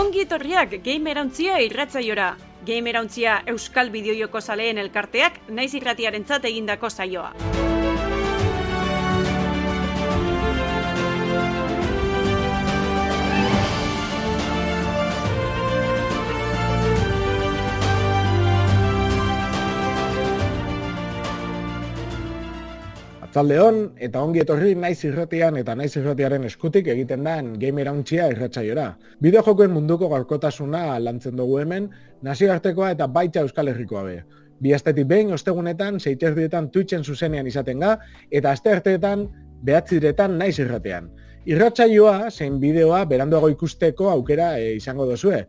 Ongi etorriak gamerauntzia irratzaiora. Gamerauntzia Euskal Bideojoko zaleen elkarteak naiz irratiarentzat egindako saioa. Atzaldeon eta ongi etorri naiz irratian eta naiz irratiaren eskutik egiten da gamer hauntxia irratsaiora. Bideo munduko gaurkotasuna lantzen dugu hemen, nazioartekoa eta baita Euskal Herrikoa be. Bi astetik behin ostegunetan, seiterdietan Twitchen zuzenean izaten ga, eta aste arteetan behatziretan naiz irratean. Irratsaioa, zein bideoa, beranduago ikusteko aukera e, izango dozue.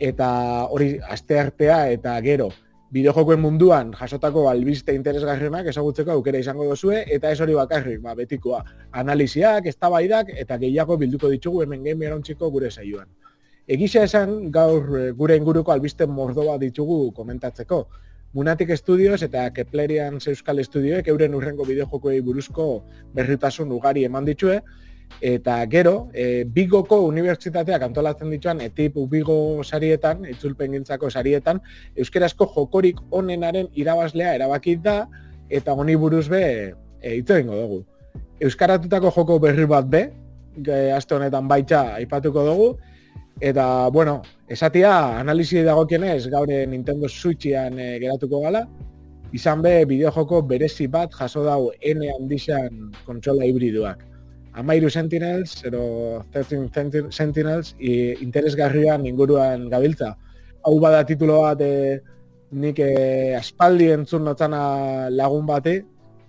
Eta hori aste artea eta gero, bideojokoen munduan jasotako albiste interesgarrienak ezagutzeko aukera izango dozue eta ez hori bakarrik, ba, betikoa. Analiziak, eztabaidak eta gehiago bilduko ditugu hemen game erantziko gure saioan. Egisa esan gaur eh, gure inguruko albiste mordoa ditugu komentatzeko. Munatik Studios eta Keplerian Euskal Studioek euren urrengo bideojokoei buruzko berritasun ugari eman ditue, Eta gero, e, Bigoko unibertsitateak antolatzen dituan etip Bigo sarietan, itzulpen gintzako sarietan, euskerazko jokorik onenaren irabazlea erabakit da, eta honi buruz be, e, itzo dugu. Euskaratutako joko berri bat be, e, aste honetan baitza aipatuko dugu, eta, bueno, esatia, analizi dagokienez, gaure Nintendo Switchian e, geratuko gala, izan be, bideojoko berezi bat jaso dau N handizan kontsola hibriduak amairu Sentinels, ero 13 Sentinels, i interesgarrian inguruan gabiltza. Hau bada titulo bat e, nik e, aspaldi entzun notzana lagun bati,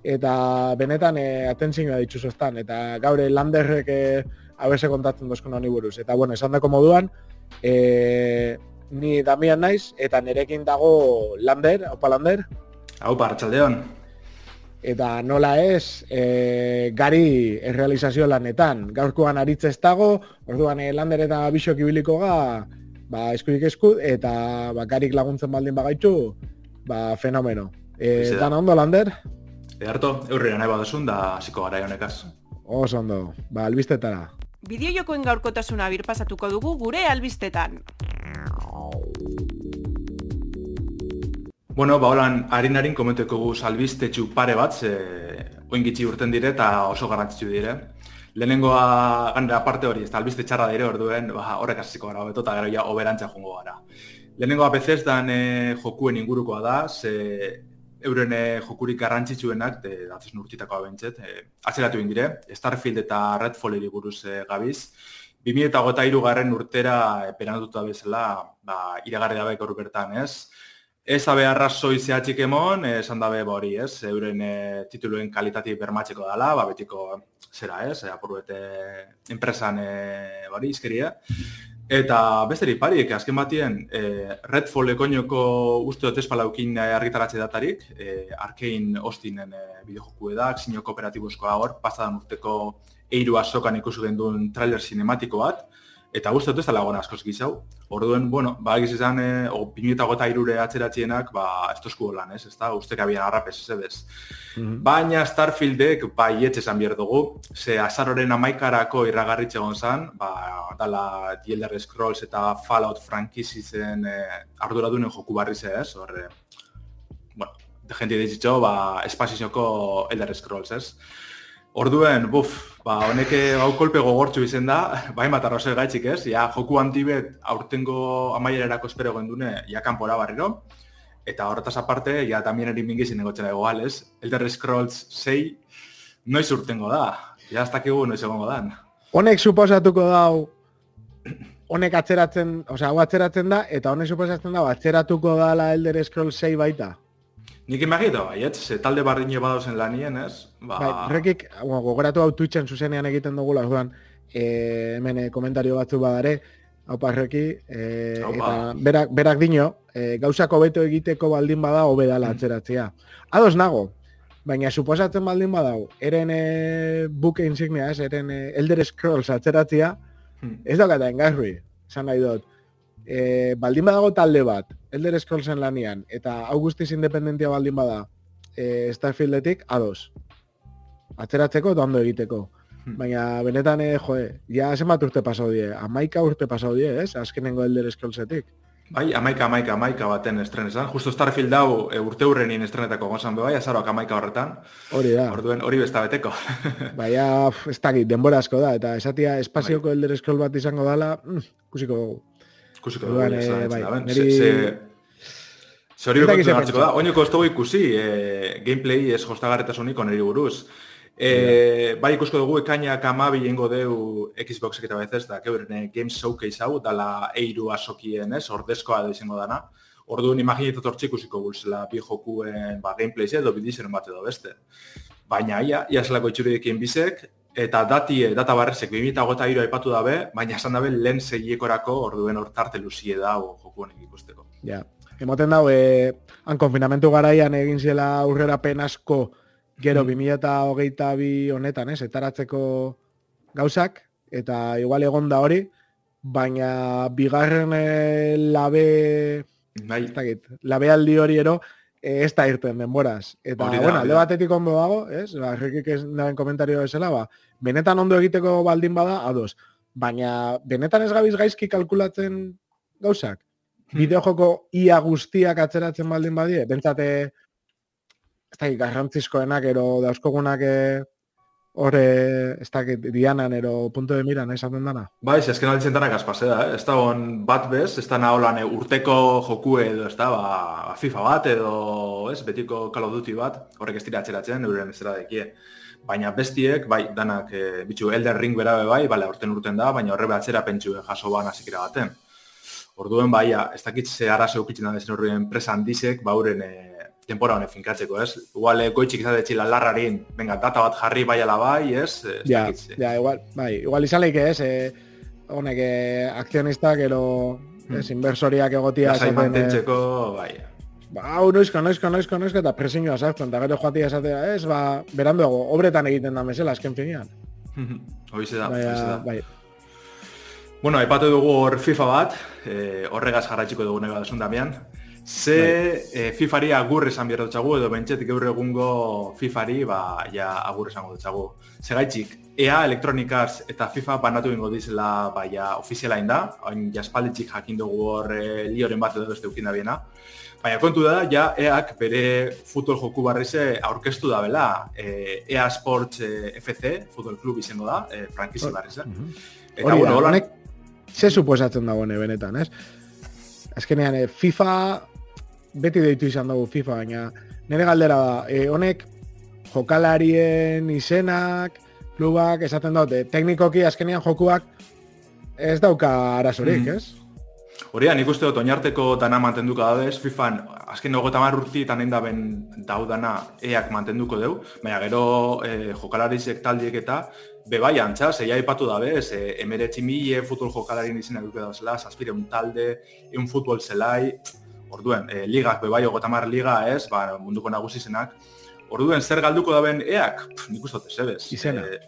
eta benetan e, atentzioa ditzu zoztan, eta gaure landerrek e, abese kontatzen dozkun honi buruz. Eta bueno, esan dako moduan, e, ni Damian naiz, eta nerekin dago lander, opa lander. Hau, partxaldeon eta nola ez e, gari errealizazio lanetan. Gaurkoan aritz ez dago, orduan e, lander eta bisok ibiliko ga, ba, eskudik esku, eta ba, garik laguntzen baldin bagaitu, ba, fenomeno. E, dan ondo, lander? E, harto, eurrera nahi badasun da ziko gara honekaz. Oso ondo, ba, albistetara. Bideo jokoen gaurkotasuna birpasatuko dugu gure albistetan. Bueno, ba, holan, harin harin komenteko guz albistetxu pare bat, ze oingitzi urten dire eta oso garrantzitsu dire. Lehenengoa, gandera aparte hori, ez da albiste txarra dire orduen, ba, horrek aziziko gara hobeto eta gero ja oberantza jongo gara. Lehenengoa bezez dan e, jokuen ingurukoa da, ze euren e, jokurik garrantzitsuenak, de, datzen urtitako abentzet, e, atzeratu indire, Starfield eta Redfall buruz e, gabiz. 2008 garren urtera e, peranatuta bezala, ba, iragarri dabe gaur bertan, ez? Ez da beharra soi zehatzik emon, esan dabe hori, ez, euren e, tituluen kalitati bermatzeko dela, ba, betiko zera, ez, e, enpresan e, bari izkeria. Eta besterik pari, azken batien, e, Redfall ekoinoko uste dut espalaukin argitaratze datarik, e, Arkein Ostinen e, bideojoku edak, zinio kooperatibuzkoa hor, pasadan urteko eiru azokan ikusu duen trailer sinematiko bat, Eta guzti dut ez da lagoen askoz gizau. Orduen, bueno, ba, egiz izan, e, o, pinueta gota irure atzeratxienak, ba, ez tozku lan, ez, ez da, uste kabian harrapez, ez ebez. Mm -hmm. Baina Starfieldek, ba, ietxe esan behar dugu, ze azaroren amaikarako irragarritxe gonzan, ba, dala The Elder Scrolls eta Fallout frankizizen e, arduradunen joku barri ze, ez, horre, bueno, de gente dizitxo, ba, espazizioko Elder Scrolls, ez. Orduen, buf, ba, honek hau kolpe gogortzu izen da, bai bat arroze gaitxik ez, ja, joku antibet aurtengo amaierarako espero gendune, ja, kanpora barriro, eta horretaz aparte, ja, tamien erin mingizin egotzen dago ez, Elder Scrolls 6, noiz urtengo da, ja, ez dakigu noiz egongo dan. Honek suposatuko dau, honek atzeratzen, osea, hau atzeratzen da, eta honek suposatzen da, atzeratuko dala Elder Scrolls 6 baita. Nik imagito, baiet, ze talde bardine badozen lanien, ez? Ba... Bai, rekik, bueno, gogoratu hau Twitchen zuzenean egiten dugu, orduan, e, hemen e, komentario batzu badare, hau parreki, e, eta berak, berak dino, e, gauzako beto egiteko baldin bada, hobedala mm. atzeratzea. Ados nago, baina suposatzen baldin badau, eren e, buke insignia, ez, eren e, Elder Scrolls atzeratzea, mm. ez daukata engarri, esan nahi dut. E, baldin badago talde bat, Elder Scrollsen lanian, eta Augustis independentia baldin bada e, Starfieldetik, ados. Atzeratzeko eta ondo egiteko. Hmm. Baina, benetan, eh, joe, ja zenbat urte pasau die, amaika urte pasau die, ez? Azkenengo Elder Scrollsetik. Bai, amaika, amaika, amaika baten estrenezan. Justo Starfield hau e, urte hurrenin estrenetako gozan bai, azaroak amaika horretan. Hori da. Orduen, hori besta beteko. Baina, ez dakit, denbora asko da, eta esatia espazioko bai. Elder Scroll bat izango dala, mm, kusiko dugu. Kusiko dugu, eh, bai, neri... Se, se, hori da, oinoko ez dugu ikusi, eh, gameplay ez jostagarretasunik oneri buruz. E, bai ikusko dugu ekainak amabi ingo deu Xboxek eta bezez da, keuren Games Showcase hau, dala eiru asokien, ez, ordezkoa da izango dana. Orduan imaginetu tortzik ikusiko gulzela bi jokuen ba, gameplay edo bidizeren bat edo beste. Baina ia, ia zelako itxuridekien bizek, eta dati, data barrezek, 2008 iru aipatu dabe, baina esan dabe lehen segiekorako orduen hortarte luzie da jokuen ikusteko. Ja, emoten dago, e, han konfinamentu garaian egin zela aurrera penasko Gero, mm. 2008 bi honetan, ez, etaratzeko gauzak, eta igual egon da hori, baina bigarren e, labe, bai. labe aldi hori ero, e, ez da irten denboraz. Eta, da, bueno, alde batetik ondo dago, ez, ba, errekik ez nahen komentario esela, ba, benetan ondo egiteko baldin bada, ados. Baina, benetan ez gabiz gaizki kalkulatzen gauzak? Hmm. Bideojoko ia guztiak atzeratzen baldin badie? Bentsate, ez da, garrantzizkoenak ero dauzkogunak eh, hor, ez da, dianan ero punto de miran, esaten dana. Bai, ez esken alditzen dana gazpase da, eh? ez da on bat bez, ez da naholan eh, urteko joku edo, ez da, ba, FIFA bat edo, ez, betiko Call of Duty bat, horrek ez dira atxeratzen, euren ez dekie. Baina bestiek, bai, danak, e, bitxu, Elder Ring berabe bai, bale, urten urten da, baina horre behatzera pentsu jaso ban azikira baten. Orduen, bai, ez dakit ze arazo eukitzen da dezen horren presa handizek, bauren e, tempora honen finkatzeko, ez? Igual, eh, goitxik izate txila larrarin, venga, data bat jarri bai ala bai, ez? Ja, ja, igual, bai, igual izan leike, ez? Eh, honek, eh, akzionistak, ero, hmm. ez, inversoriak egotia... Lasai mantentzeko, bai. Ba, hau, noizko, noizko, noizko, noizko, eta presinioa sartzen, eta gero joatia esatea, ez, ba, beranduago, obretan egiten da mesela, azken finean. Hoize da, hoize da. Bai. Bueno, aipatu dugu hor FIFA bat, eh, horregaz jarratxiko dugu nega dasun damian. Ze bai. e, FIFAri agur esan behar dutxagu, edo bentsetik gaur egungo FIFAri, ba, ja agur esango dutxagu. Segaitxik, EA Electronicas eta FIFA banatu ingo dizela, ba, ja, ofiziala inda, hain jaspalditxik jakin dugu hor e, lioren bat edo beste ukin da biena. Baina kontu da, ja, EAak bere futbol joku barrize aurkeztu da bela, e, EA Sports e, FC, futbol klub izango da, e, frankizi barrize. Eta, Hori bueno, hola, ze suposatzen dagoene benetan, ez? Azkenean, FIFA beti deitu izan dugu FIFA, baina nire galdera da, e, honek jokalarien izenak, klubak, esaten dute, teknikoki azkenean jokuak ez dauka arazorik, mm -hmm. ez? Hori nik uste dut, oinarteko dana mantenduko dabez, FIFAn, azken dugu eta marrurti eta nahi daben daudana eak mantenduko deu, baina gero e, jokalarizek taldiek eta bebai antza, zeia ipatu dabe, ez, e, emeretzi mille futbol jokalarien izenak duke da zela, un talde, un futbol zelai, Orduen, e, ligak bebai ogotamar liga ez, ba, munduko nagusi zenak. Orduen, zer galduko da ben eak? Pff, nik uste zebez. Izena. E,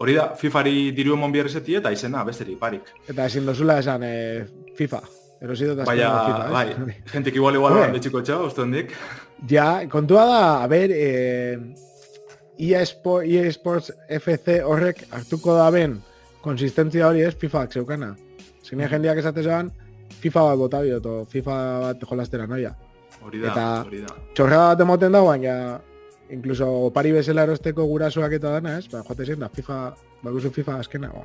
hori da, FIFA-ri diru emon bierrezeti eta izena, besteri, parik. Eta ezin dozula esan e, FIFA. Erosido eta Baina, FIFA, bai, jentik igual igual handi txiko txau, uste hondik. Ja, kontua da, a ber, e, EA, Sport, EA Sports FC horrek hartuko da ben konsistentzia hori ez FIFA-ak zeukana. Zine jendeak esatezoan, FIFA bat bota bioto, FIFA bat jolastera noia. Hori da, eta hori da. Txorrega bat emoten da, baina incluso pari bezala erosteko gurasoak eta dana, ez? Ba, joate zen da, FIFA, baguzu FIFA azkena, ba.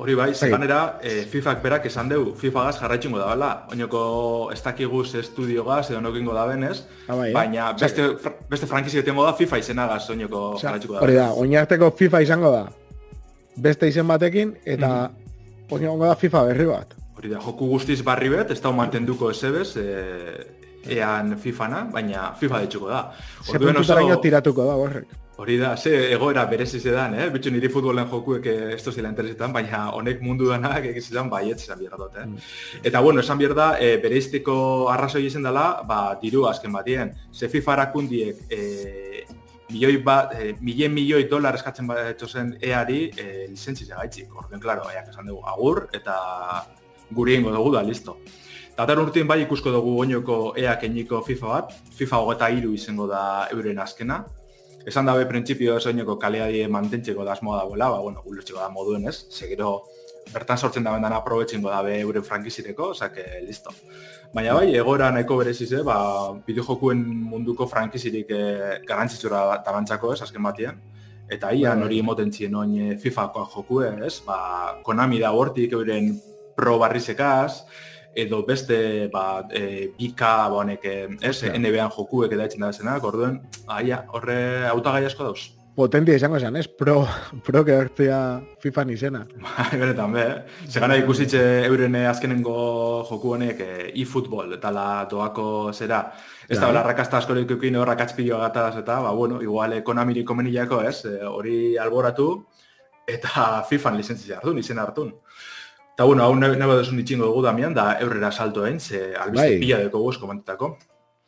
Hori bai, zeganera, e, eh, FIFA berak esan deu, FIFA gaz jarraitxungo da, bala. Oinoko ez dakiguz estudio gaz, edo nokingo da benez, ah, bai, eh? baina beste, beste frankizio tengo da FIFA izena gaz oinoko jarraitxungo da. Hori da, oinarteko FIFA izango da, beste izen batekin, eta mm -hmm. da FIFA berri bat. Hori da, joku guztiz barri bet, ez da mantenduko esebez, e, ean FIFA-na, baina FIFA detxuko da. Se puntutara tiratuko da, horrek. Hori da, ze egoera berezi zedan, eh? Bitxu niri futbolen jokuek ez zila interesetan, baina honek mundu danak baiet izan bierda dut, eh? Mm. Eta bueno, esan bierda, e, bereiztiko arrazoi izan dela, ba, diru azken batien. Ze FIFA arakundiek, e, milioi bat, e, milien milioi dolar eskatzen bat eari e, lizentzi zegaitzik. Orden, klaro, baiak esan dugu, agur, eta guri ingo dugu da, listo. Tatar urtien bai ikusko dugu oinoko eak eniko FIFA bat, FIFA hogeta iru izango da euren azkena, Esan dabe printzipio soineko kaleadie mantentzeko da asmoa dagoela, ba, bueno, ulertzeko da moduen ez, segero bertan sortzen da bendan aprobetxingo dabe euren frankizireko, que listo. Baina bai, egora nahiko berezize, ba, bideojokuen munduko frankizirik e, garantzitzura tabantzako ez, azken batien. Eta ia bai. hori emoten zien oin eh, FIFA-koa jokue, ez? Ba, Konami da hortik euren pro barrizekaz, edo beste ba, e, bika ba, honek, ez, yeah. NBA-an jokuek eta etxen da zenak, orduen, aia, horre autagai asko dauz. Potentia izango zen, ez? Pro, pro que hartzea FIFA izena. Bai, benetan, be. Zegana ikusitxe euren azkenengo joku honek e-football, eta la doako zera. Ez da, hola, rakazta askorik eukin horrak atzpillo agataz, eta, ba, bueno, igual, konamiri komenilako, ez? E, hori alboratu, eta FIFA licentzia hartu, izen hartu. Eta, bueno, hau nago desun itxingo dugu damian, da eurrera salto egin, ze albizte bai. pila deko guz komentetako.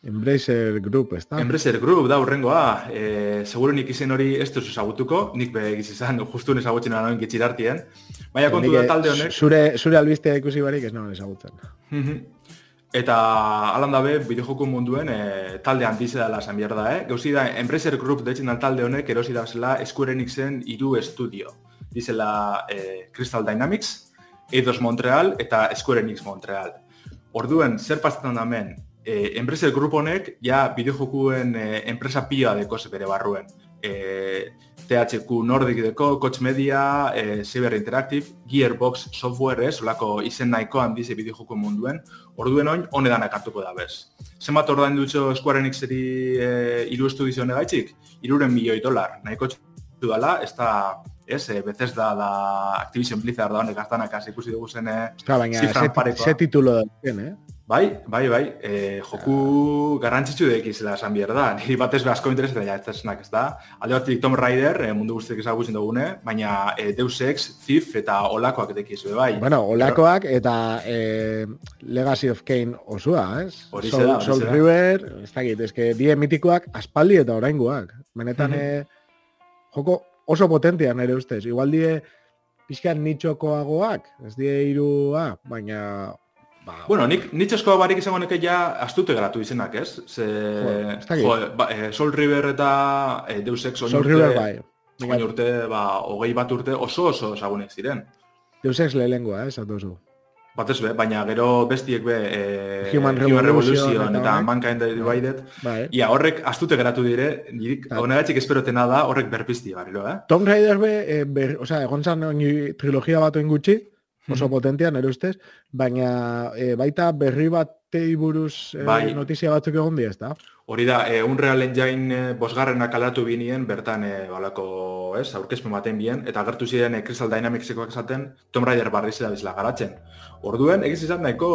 Embracer Group, ez da? Embracer Group, da, urrengoa. E, seguro nik izen hori ez duzu ezagutuko, nik be egiz izan, justu ezagutzen noen gitxirartien. Baina kontu da talde honek... Zure, zure albistea ikusi barik ez noen ezagutzen. Mhm. Eta alan dabe, bideojoko munduen e, talde handize dela esan behar da, eh? Gauzi da, Embracer Group deitzen da talde honek erosi da zela Square Enixen iru estudio. Dizela e, Crystal Dynamics, Eidos Montreal eta Square Enix Montreal. Orduen, zer pastetan da men, e, Embracer Group honek, ja, bideojokuen e, enpresa pila deko bere barruen. E, THQ Nordic deko, Coach Media, e, Cyber Interactive, Gearbox Software, ez, olako izen nahiko handize bideojokuen munduen, orduen oin, honedan hartuko da bez. Zenbat ordain dutxo Square Enixeri e, iru estudizio negaitzik? Iruren milioi dolar, nahiko dala, ez da ez, e, bezez da, da Activision Blizzard da honek gaztanak hasi ikusi dugu zen Eta baina, ze titulo da eh? Bai, bai, bai, e, joku garrantzitsu da ikizela esan bihar da. Niri batez asko interesetan ja, ez da, ez da. Alde bat Tom Raider, e, mundu guztiak ezagutzen dugune, baina e, Deus Ex, Thief eta Olakoak eta ikizu, bai. Bueno, Olakoak eta e, Legacy of Kane osua, ez? Hori Soul, da, Soul River, ez da ez que die mitikoak aspaldi eta oraingoak. Benetan, mm -hmm. joko oso potentia nire ustez. Igual die pixkan nitxokoagoak, ez die irua, baina... Ba, bueno, nik nitxoskoa barik izango neke ja astute gratu izenak, ez? Ze, jo, ba, e, Sol River eta e, Deus Ex Sol River bai. Oin urte, ba, hogei bat urte oso oso esagunek ziren. Deus Ex lehengoa, eh, zatozu. Batez be, baina gero bestiek be e, Human, Human Revolution, Revolution eta bai. Mankind Divided. Bai. Ia horrek astute geratu dire, nirik bai. honegatxik esperotena da horrek berpizti barilo, eh? Tom Raider be, e, ber, o sea, egon zan trilogia bat gutxi, oso hmm. potentia, nire ustez, baina e, baita berri bat buruz e, bai. notizia batzuk egon di ez da? Hori da, e, Unreal Engine e, bosgarrena kalatu binien, bertan e, balako, ez, aurkezpen baten bien, eta agertu ziren e, Crystal Dynamicsekoak esaten, Tomb Raider barri zera bizela garatzen. Orduen, egiz izan nahiko,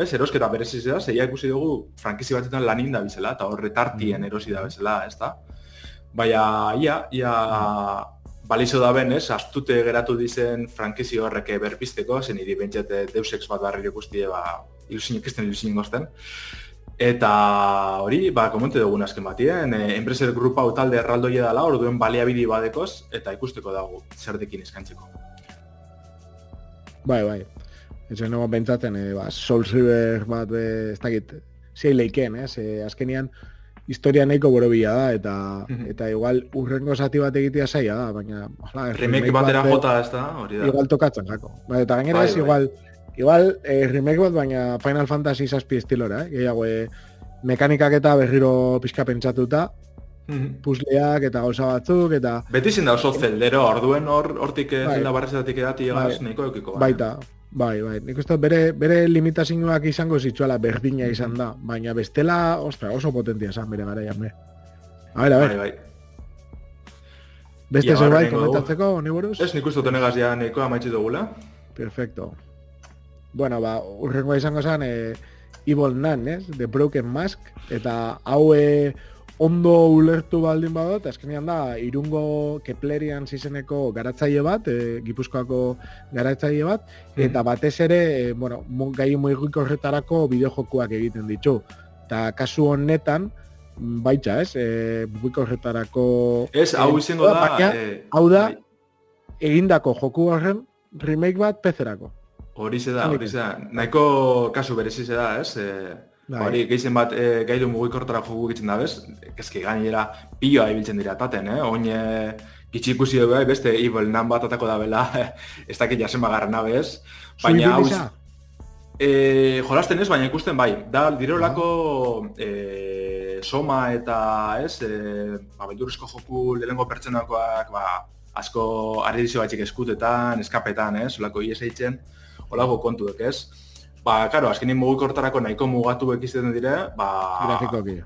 ez, erosketa bereziz da, zeia ikusi dugu frankizi batetan lanin da bizela, eta horre tartien mm. erosi da bizela, ez da? Baina, ia, ia, balizo da ben, ez, astute geratu dizen frankizi horreke berpisteko, zen iri bentsete Deus Ex bat barri ikustie, ba, ilusin ikisten ilusin gozten. Eta hori, ba, komente dugun azken batien, e, enpreser grupa talde erraldoia dela, orduen baliabidi badekoz, eta ikusteko dago zer dekin eskantzeko. Bai, bai. Ez nago bentsaten, e, ba, Souls River bat, be, ez dakit, zei leiken, ez? E, azkenian, historia nahiko borobila da, eta mhm. eta igual urrengo zati bat egitea zaila da, baina... Ola, remake batera jota ez da, hori da. Igual tokatzen, jako. Ba, eta gainera bai, ez, bai. igual, Igual, eh, remake bat, baina Final Fantasy zazpi estilora, eh? Gehiago, eh, mekanikak eta berriro pixka pentsatuta, mm puzleak eta gauza batzuk, eta... Beti zinda oso zeldero, orduen hor, hortik eh, bai. zelda barrezetatik edati bai. nahiko eukiko. Bai. Baita, bai, bai. Nik uste bere, bere limitazioak izango zitzuela berdina izan da, baina bestela, ostra, oso potentia esan bere gara jambe. A ver, a ver. Bai, bai. Beste zerbait komentatzeko, niburuz? Ez, nik uste tenegaz ja nahiko amaitzi dugula. Perfecto bueno, ba, urrengo izango zen, e, Evil Nun, ez? The Broken Mask, eta hau e, ondo ulertu baldin badot, azkenean da, irungo Keplerian zizeneko garatzaile bat, e, Gipuzkoako garatzaile bat, mm. eta batez ere, e, bueno, gai muigiko horretarako bideojokuak egiten ditu. Eta kasu honetan, baitza, ez? E, muigiko horretarako... Ez, hau izango da... hau da, bai. egindako joku horren remake bat pezerako. Hori da, hori da. Nahiko kasu berezi da, ez? E, Bai. Hori, gehien bat e, gailu mugikortara jogu egiten da, bez? Kezki gainera pioa ibiltzen dira taten, eh? Oin e, gitsi ikusi dugu, eh, beste evil nan bat atako da bela, ez dakit jasen bagarra nabe ez. Baina hauz, e, jolasten ez, baina ikusten bai. Da, dirolako e, soma eta ez, e, ba, joku lehenko pertsenakoak, ba, asko arredizio batxik eskutetan, eskapetan, ez, olako ies eitzen, olako kontuek, ez. Ba, karo, azkenin mugikortarako nahiko mugatu ekizten dire, ba... Grafikoki.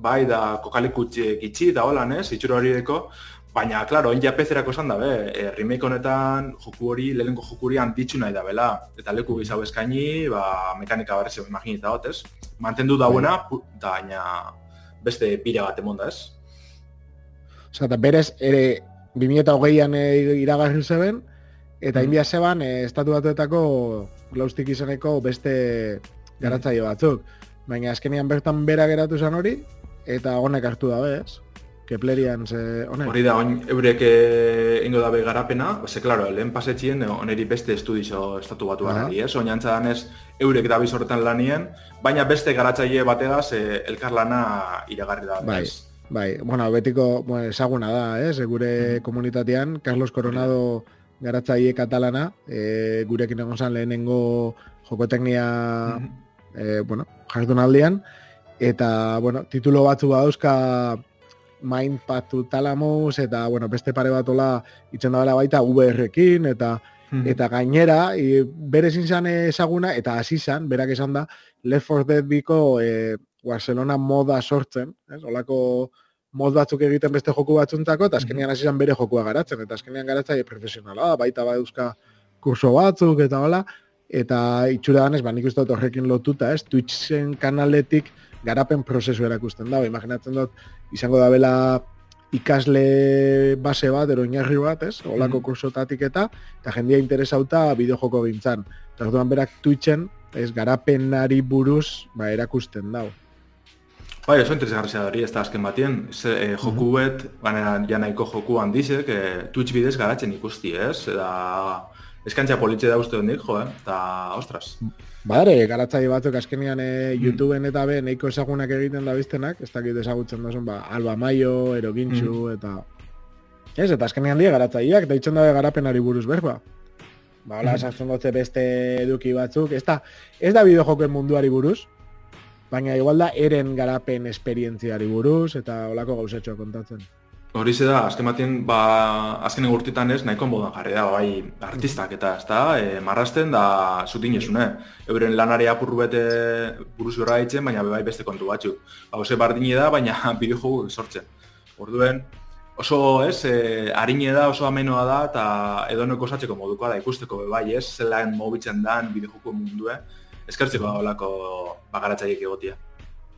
Bai, da, kokaliku gitxi, da holan, ez, itxuro hori deko, Baina, klaro, ja pezerako esan dabe, e, remake honetan joku hori, lehenko joku hori antitxu nahi da bela. Eta leku gizau eskaini, ba, mekanika barrezio imaginita hot, ez? Mantendu dauena, da, baina beste pire bat emonda, ez? Osa, eta berez, ere, 2008an iragarri zeben, eta mm. inbia zeban, e, estatu batuetako glaustik izaneko beste garatzaio batzuk. Baina azkenian bertan bera geratu zen hori, eta honek hartu da, ez? Keplerian ze honek. Hori da, on, eurek eh, ingo dabe garapena, ze, klaro, lehen pasetxien, oneri beste estudizo estatu batu uh -huh. ez? Oinantza danez, eurek da bizorretan lanien, baina beste garatzaile bategaz eh, elkar lana iragarri da. Bai, bai, bueno, betiko bueno, esaguna da, ez? Gure komunitatean, Carlos Coronado garatzaile katalana, e, gurekin egon zan lehenengo jokoteknia, uh -huh. bueno, jardunaldian, eta, bueno, titulo batzu badauzka Mind Patu Talamus eta bueno, beste pare bat ola itzen dabela baita VR-ekin eta hmm. eta gainera e, bere zintzen ezaguna eta hasi izan, berak esan da Left 4 Dead biko e, Barcelona moda sortzen, ez? Olako mod batzuk egiten beste joku batzuntako eta azkenean hasi bere jokua garatzen eta azkenean garatzaile profesionala, baita bai euska kurso batzuk eta hola eta itxura danez, ba, nik uste dut horrekin lotuta, ez, Twitchen kanaletik garapen prozesu erakusten da, imaginatzen dut, izango da bela ikasle base bat, ero inarri bat, ez? Olako mm. kursotatik eta, eta jendia interesauta bideojoko gintzan. Eta orduan berak Twitchen, ez, garapenari buruz, ba, erakusten dau. Bai, oso interesgarria hori, ez da azken batien, ez, e, joku bet, baina ja nahiko joku handizek, e, Twitch bidez garatzen ikusti, ez? Eta eskantza politxe da uste hondik, jo, eh? Eta, ostras. Badare, garatzai batzuk azkenean e, YouTubeen eta be, neiko ezagunak egiten da biztenak, ez dakit ezagutzen duzun, ba, Alba Maio, Erogintxu, mm. eta... Ez, eta azkenean dira garatzaileak, da itxen dabe garapenari buruz berba. Ba, hola, mm. dutze beste eduki batzuk, ez da, ez da bideojokoen munduari buruz, baina igual da eren garapen esperientziari buruz, eta holako gauzatxoa kontatzen. Hori da, azken batien, ba, azken egurtitan ez, nahiko modan jarri da, bai, artistak eta, ez da, e, marrasten da zutin esune. Euren lanare apurru bete buruz gora baina bai beste kontu batzuk. Ba, ose bardine da, baina bideo jogu sortzen. Orduen, oso, ez, e, harine da, oso amenoa da, eta edo neko osatzeko moduko da, ikusteko, bai, ez, zelaen mobitzen dan bideo jogu mundue, eskertzeko da, olako, bagaratzaiek egotia.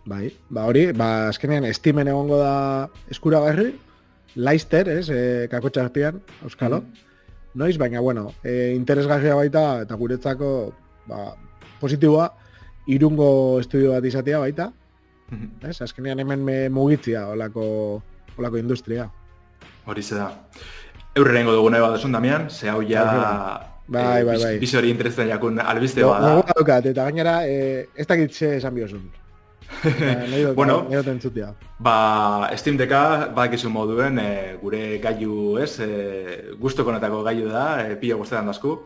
Bai, ba hori, ba azkenean estimen egongo da eskuragarri, Leicester, ez, e, kakotxa euskalo. Mm Noiz, baina, bueno, e, interesgarria baita, eta guretzako, ba, positiboa, irungo estudio bat izatea baita. Mm Ez, azkenean hemen me mugitzia olako, olako industria. Hori da. Eurre rengo dugu nahi bat esun, Damian, ze hau ja... Bai, bai, bai. Bizi hori interesten jakun albiste bada. eta gainera, e, ez dakitxe esan biozun. bueno, ba, Steam Deka badakizu moduen e, gure gailu, ez, e, guztokonetako gailu da, e, pilo guztetan dazku.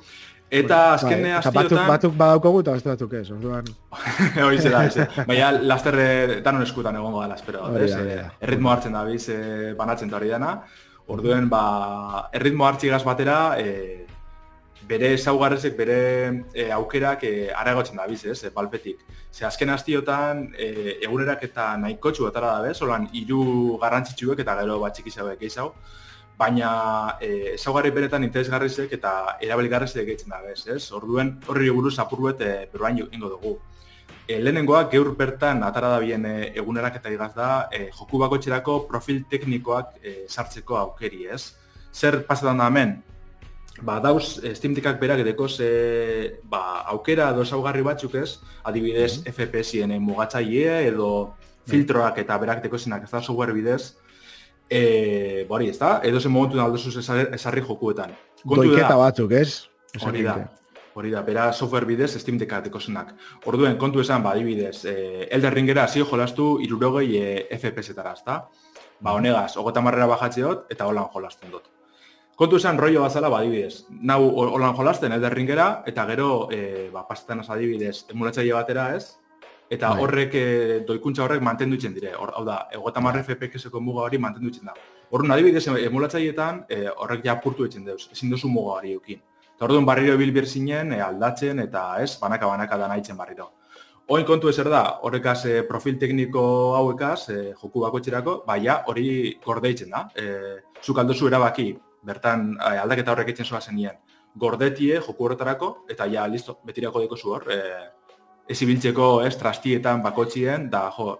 Eta bai, azken bai, astiotan... Batzuk, batzuk badaukogu eta beste batzuk ez, orduan... Hori zera, Baina lasterre danon eskutan egongo dela, espero. ez? E, erritmo hartzen da biz, e, banatzen da hori dena. Orduen, ba, erritmo hartzigaz batera, e, bere ezaugarrezek, bere e, aukerak e, areagotzen da biz, ez, e, palpetik. Ze azken astiotan, e, egunerak eta nahiko txu atara da bez, holan, iru garrantzitsuek eta gero bat txiki zauek eizau, baina e, ezaugarri beretan interesgarrizek eta erabeligarrizek egiten da bez, ez? Orduen horri buruz apurruet e, peruain ingo dugu. E, lehenengoa, geur bertan atara da bien e, egunerak eta igaz da, e, joku bako profil teknikoak e, sartzeko aukeri, ez? Zer pasetan da hemen? Ba, dauz Steam Deckak berak dekoz e, ba, aukera edo esaugarri batzuk ez, adibidez mm -hmm. FPS-ien mugatzailea edo filtroak eta berak dekozenak ez da software bidez, e, bori ez da, edo zen momentu naldo zuz esarri jokuetan. Kontu Doiketa batzuk ez? Hori da. Hori da, bera software bidez Steam dekateko zenak. Orduen, kontu esan, ba, adibidez, eh, Elder Ringera hasi jolastu irurogei eh, FPS-etara, ezta? Ba, honegaz, ogota marrera bajatzeot, eta holan jolasten dut. Kontu esan, rollo bazala, ba, adibidez, nau holan jolasten Elder Ringera, eta gero, eh, ba, pasetan az adibidez, emulatzaile batera ez, eta Bai. horrek, eh, doikuntza horrek mantendu itzen dire. Hor, hau da, ogota marre FPS-eko muga hori mantendu itzen da. Horren, adibidez, emulatzaileetan, eh, horrek ja apurtu itzen deuz, ezin duzu muga hori eukin. Eta orduan barriro bilbir zinen, e, aldatzen eta ez, banaka-banaka da nahitzen barriro. Oin kontu ezer da, horrekaz e, profil tekniko hauekaz, e, joku bakotxerako, baina hori gordeitzen da. E, zuk aldozu erabaki, bertan e, aldaketa horrek eitzen zoa zenien, gordetie joku horretarako, eta ja, listo, betirako deko zu hor. E, ez ibiltzeko, ez, trastietan, bakotxien, da, jo,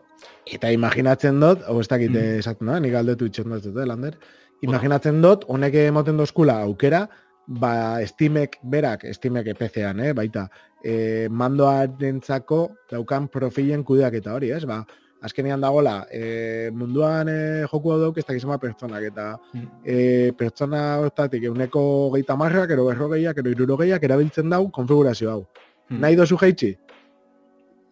Eta imaginatzen dut, hau ez dakit Mm. esaten da, nik aldetu itxon dut, eh, Lander? Imaginatzen dut, honek emoten dozkula aukera, ba, Steamek berak, Steamek PC-an, eh, baita, e, mandoarentzako daukan profilen kudeaketa hori, ez? Ba, azkenean dagola, e, munduan e, joku hau dauk ez dakizema pertsonak, eta Mm. e, pertsona hortatik euneko geita marrak, ero berrogeiak, ero irurogeiak erabiltzen dau konfigurazio hau. Mm. Nahi dozu jaitsi?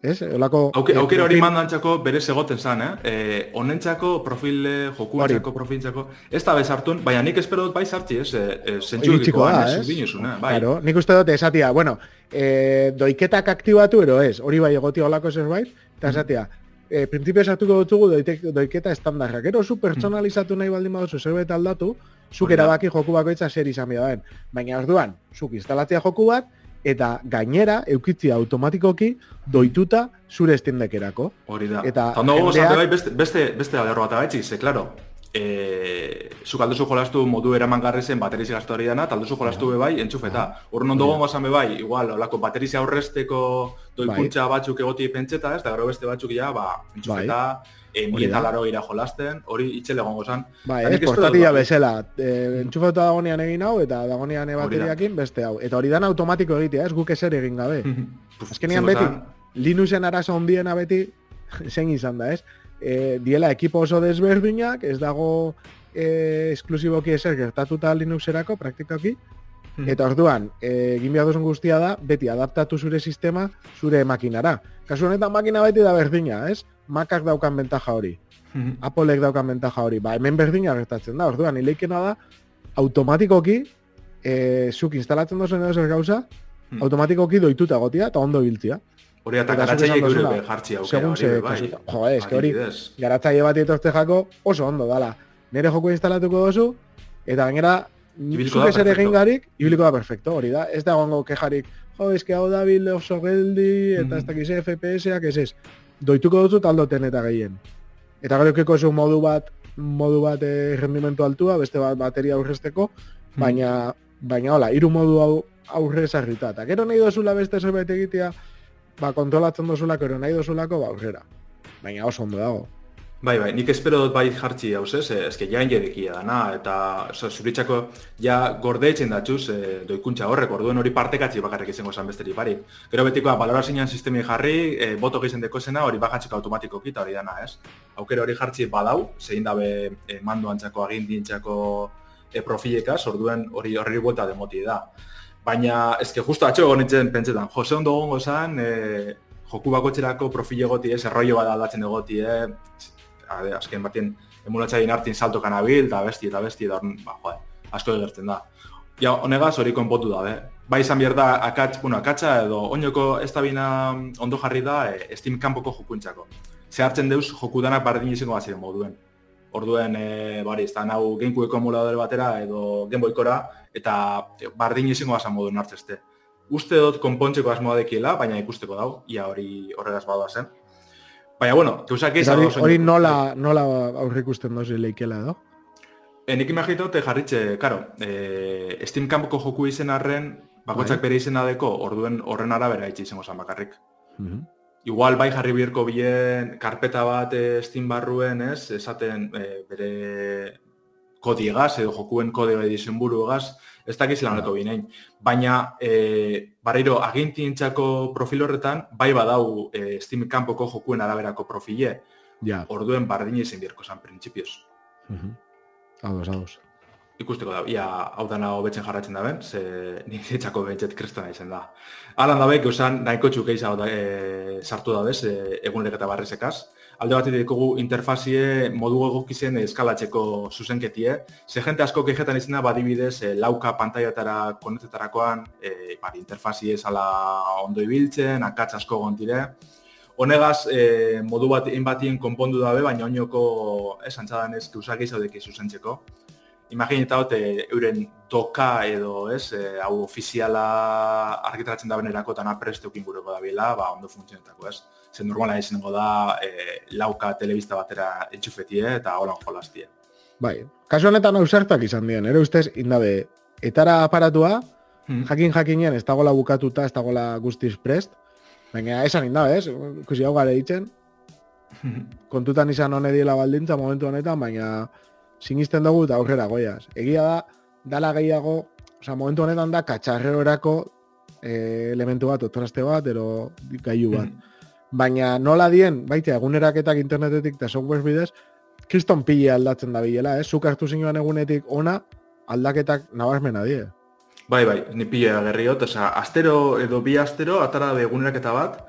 Ez? Olako, Auke, e, aukera hori profil- mandantzako berez egoten zan, eh? E, honentzako, profile, jokuantzako, profiltzako, ez da bezartun, baina nik espero dut bai sartzi, ez? E, e, zentsu Iritsiko da, ez? Binuzun, eh? Bai. Claro, nik uste dut esatia, bueno, e, doiketak aktibatu ero ez, hori bai egoti olako zerbait, eta esatia, e, printzipio sartuko dutzugu doitek, doiketa estandarra. Gero zu pertsonalizatu nahi baldin baduzu zerbait aldatu, zuk erabaki joku bakoitza zer izan behar den. Baina orduan, zuk instalatzea joku bat, eta gainera eukitzia automatikoki doituta zure Steam-dekerako. Hori da. Eta Eta ondo jendeak- bai, beste, beste, beste alerro bat abaitzik, ze, klaro, e, zuk alduzu jolastu modu eramangarri zen bateriz gaztu hori dana, alduzu jolastu be bai entxufeta. Horren ondo gongo be bai, igual, olako bateriz aurrezteko doikuntza batzuk egoti pentseta, ez, da gero beste batzuk ja, ba, entxufeta, e, Hori da. mila laro gira jolasten, hori itxele gongo zan. Bai, ez, portatila dut, bai. bezala. E, entxufatu dagonean egin hau, eta dagonean da. bateriakin beste hau. Eta hori dan automatiko egitea, ez guk ezer egin gabe. Azkenean zengo beti, Linuxen arazo handiena beti, zein izan da, ez? E, diela ekipo oso desberdinak, ez dago e, esklusiboki ezer gertatuta Linuxerako, praktikoki, Mhm. eta orduan, e, egin behar duzun guztia da, beti adaptatu zure sistema zure makinara. Kasu honetan makina beti da berdina, ez? Macak daukan bentaja hori. Applek daukan bentaja hori. Ba, hemen berdina gertatzen da. Orduan, ileikena da, automatikoki, e, zuk instalatzen duzuen edo zer gauza, Hmm. automatikoki doituta gotia eta ondo biltzia. Hori eta duzula, be jartzi aukera, segun hori bai. Jo, ez, hori-. Garatzaile bat etortze jako oso ondo dala. Nere joko instalatuko duzu, eta gainera, Ibiliko zuk da ezer perfecto. egin garik, ibiliko da perfecto, hori da. Ez da gongo kejarik, jo, eske hau dabil oso geldi, eta Mhm. ez dakiz FPS-ak, ez ez. Doituko duzu taldoten eta gehien. Eta gero ekiko zu modu bat, modu bat eh, rendimentu altua, beste bat bateria aurrezteko, Hmm. baina, baina hola, hiru modu hau aurre sarrita. Eta gero nahi dozula beste zerbait egitea, ba, kontrolatzen dozulako, gero nahi dozulako, ba, aurrera. Baina oso ondo dago. Bai, bai, nik espero dut bai jartzi hauz ez, eh, eske jain jedekia dana, eta oza, zuritzako ja gordeitzen datxuz e, doikuntza horrek, orduen hori partekatzi bakarrik izango zan besteri barik. Gero betikoa, balorazioan sistemi jarri, e, boto gizien dekozena, hori bakatziko automatikoki eta hori dana, ez? Aukera hori jartzi badau, zein dabe e, mando antzako, agindientzako e, profilekaz, orduen hori horri buelta demoti da. Baina, eske justo atxo egon nintzen pentsetan, jose ondo gongo zan, e, joku bakotxerako profil egoti, ez, errollo bat aldatzen egoti, eh, ade, azken batien emulatzaien hartin salto kanabil, eta besti, eta besti, eta ba, joder, asko egertzen da. Ja, honegaz hori konpotu da, be. Bai izan behar da, akatz, bueno, akatza edo oinoko ez da ondo jarri da, e, Steam kanpoko jokuntzako. Ze hartzen deuz joku danak bardin izango bat ziren moduen. Orduen, e, bari, ez da, nau Gamecubeeko emuladore batera edo Gameboykora, eta e, bardin izango bat moduen hartzeste. Uste dut konpontzeko asmoa dekiela, baina ikusteko dau, ia hori horregaz bada zen. Baina, bueno, gauzak Eta izan hori, hori nola, nola aurrikusten dozi leikela edo? E, nik imaginaute jarritxe, karo, e, Steam kanpoko joku izen arren, bakoitzak Bai. bere izena deko, orduen horren arabera itxi izango zen bakarrik. Igual bai jarri birko bien karpeta bat eh, Steam barruen, ez, esaten eh, bere kodiegaz edo jokuen kodeo edizien buruegaz, ez dakiz laneko binein. Baina, e, barreiro, agintientzako profil horretan, bai badau e, Steam kanpoko jokuen araberako profile, Ja. orduen bardin izin birko zan printzipioz. Ados, ados. Ikusteko da, ia hau dana hobetzen jarratzen da ben, ze nire etxako behintzet kristona izan da. Alan da behik, usan, nahiko txuk eiza da, e, sartu da bez, e, egunerek eta barrezekaz. Alde bat dikogu interfazie modu egokizen eskalatzeko zuzenketie. Ze jente asko kejetan izena badibidez e, lauka pantaiatara konetzetarakoan, e, bari, interfazie zala ondo ibiltzen, akatz asko gontire. Honegaz, e, modu bat batien konpondu dabe, baina oinoko esantzadan ez, usak izaudeki zuzentzeko imagineta hote euren doka edo, ez, e, hau ofiziala argitratzen da benerako eta napresteukin gureko da bila, ba, ondo funtzionetako, ez. Zer normala izango da, e, lauka telebista batera etxufetie eta holan jolastie. Bai, kasu honetan ausartak izan dien, ere ustez, indabe, etara aparatua, hmm. jakin jakinen ez dagoela bukatuta, ez dagoela guztiz prest, baina esan indabe, ez, kusi hau gare ditzen, hmm. kontutan izan honediela baldintza momentu honetan, baina sinisten dugu eta aurrera goiaz. Egia da, dala gehiago, oza, momentu honetan da, katxarreorako e, elementu bat, otorazte bat, ero gaiu bat. Mm. Baina nola dien, baita, eguneraketak internetetik eta software bidez, kriston pile aldatzen da bilela, eh? Zuk hartu zinioan egunetik ona, aldaketak nabarsmena die. Bai, bai, ni pile agerriot, oza, astero edo bi astero, atara da eguneraketa bat,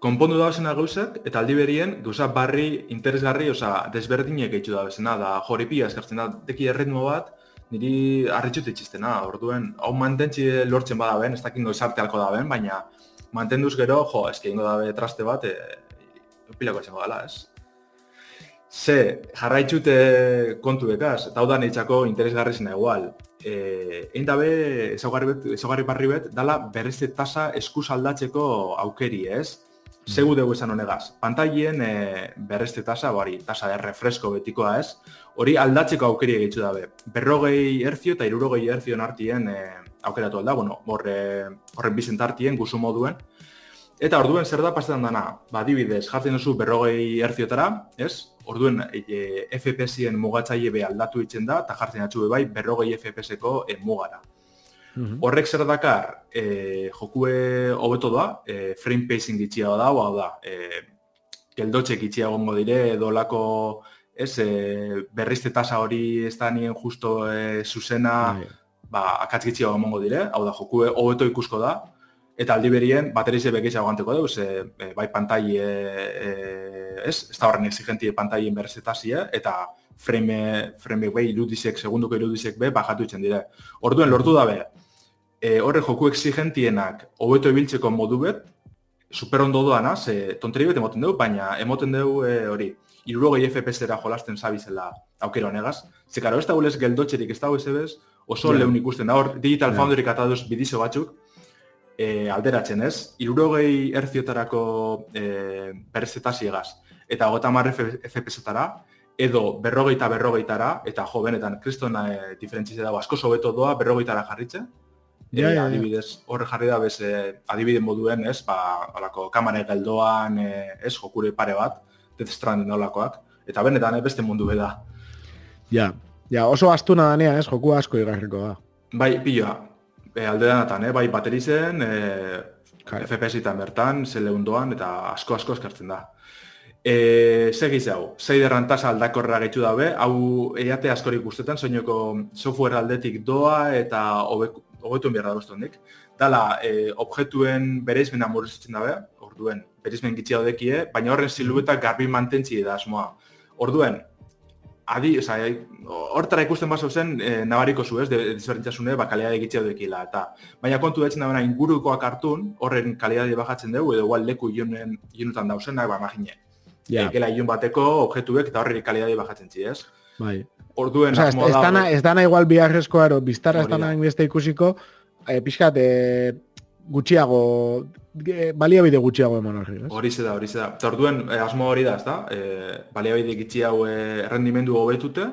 konpondu da bezena gauzak, eta aldi berien, gauza barri, interesgarri, oza, desberdinek egitzu da bezena, da joripia eskartzen da, deki erritmo bat, niri harritxut itxiztena, orduen, hau mantentzi lortzen bada ben, ez dakit esarte alko da ben, baina mantenduz gero, jo, eski ingo da traste bat, e, pilako esango dela, ez? Ze, jarraitxute kontu bekaz, eta hau da nintzako interesgarri zena igual. E, Egin dabe, ezagarri barri bet, dala berrezte tasa eskuz aldatzeko aukeri, ez? Segu dugu esan honegaz. Pantaien e, berrezte tasa, bari, tasa de refresco betikoa ez, hori aldatzeko aukeri egitzu dabe. Berrogei erzio eta irurogei erzio nartien e, aukeratu alda, bueno, horre, horren bizent hartien, guzu moduen. Eta orduen zer da pasetan dana, ba, dibidez, jartzen duzu berrogei erziotara, ez? Orduen e, FPS-ien mugatzaile be aldatu itzen da, eta jartzen atxube bai berrogei FPS-eko e, mugara. -hmm. Horrek zer dakar, e, jokue hobeto da, e, frame pacing gitxia da, hau da, e, geldotxek gitxia gongo dire, edo lako, ez, e, berrizte tasa hori ez da nien justo e, zuzena, mm ba, akatz gitxia gongo dire, hau da, jokue hobeto ikusko da, eta aldi berien, baterize bekeixa guanteko deuz, e, e, bai pantai, e, e, ez, ez da horren exigentie pantaien berrizte tasia, eta frame, frame bai irudizek, segunduko irudizek be, bajatu itzen dire. Orduen, lortu da be, e, horre joku exigentienak hobeto ibiltzeko modu bet, super ondo doana, ze tonteri bet emoten dugu, baina emoten dugu e, hori, irurogei FPS-era jolasten zabizela aukero honegaz. Ze karo, ez da gulez geldotxerik, ez da bez, oso yeah. lehun ikusten da, hor Digital yeah. Foundry kataduz bidizo batzuk, e, alderatzen ez, irurogei erziotarako e, perzetasiegaz, eta gota marre FPS-etara, edo berrogeita berrogeitara, eta jo, benetan, kristona e, diferentzizia dago, asko sobeto doa berrogeitara jarritzen, Ja, ja, ja. adibidez, horre jarri da bez, eh, adibide moduen, ez, ba, alako, kamare geldoan, eh, ez, jokure pare bat, Death Stranding nolakoak, eta benetan, eh, beste mundu beda. Ja, ja, oso astuna danean, ez, joku asko igarriko da. Bai, pila, e, alde danatan, eh, bai, baterizen, e, FPS-etan bertan, zele hundoan, eta asko asko eskartzen da. E, segiz hau, zeiderran tasa aldakorra gaitu dabe, hau eiate askorik guztetan, soinoko software aldetik doa eta hobetu behar da bostondik. Dala, e, objektuen bereizmena murrizten dabe, orduen, bereizmen gitxia odekie, baina horren silueta garbi mantentzi da asmoa. Orduen, adi, oza, hortara ikusten baso zen, e, nabariko zu ez, dizberdintzasune, ba, kalidade gitxia odekila, eta baina kontu betzen da ingurukoak hartun, horren kalidade bajatzen dugu, edo igual leku ilunetan dauzenak, ba, imagine. Ja. Ekela ilun bateko objektuek eta horri kalidade bajatzen zi, ez? Bai. Orduen, o sea, ez, dana, ez dana igual biharrezko ero, biztara ez dana inbeste ikusiko, e, pixkat, e, gutxiago, e, baliabide gutxiago emon horri, ez? Hori da, hori da. Eta orduen, e, asmo hori da, ez da? E, baliabide gutxiago e, rendimendu hobetute,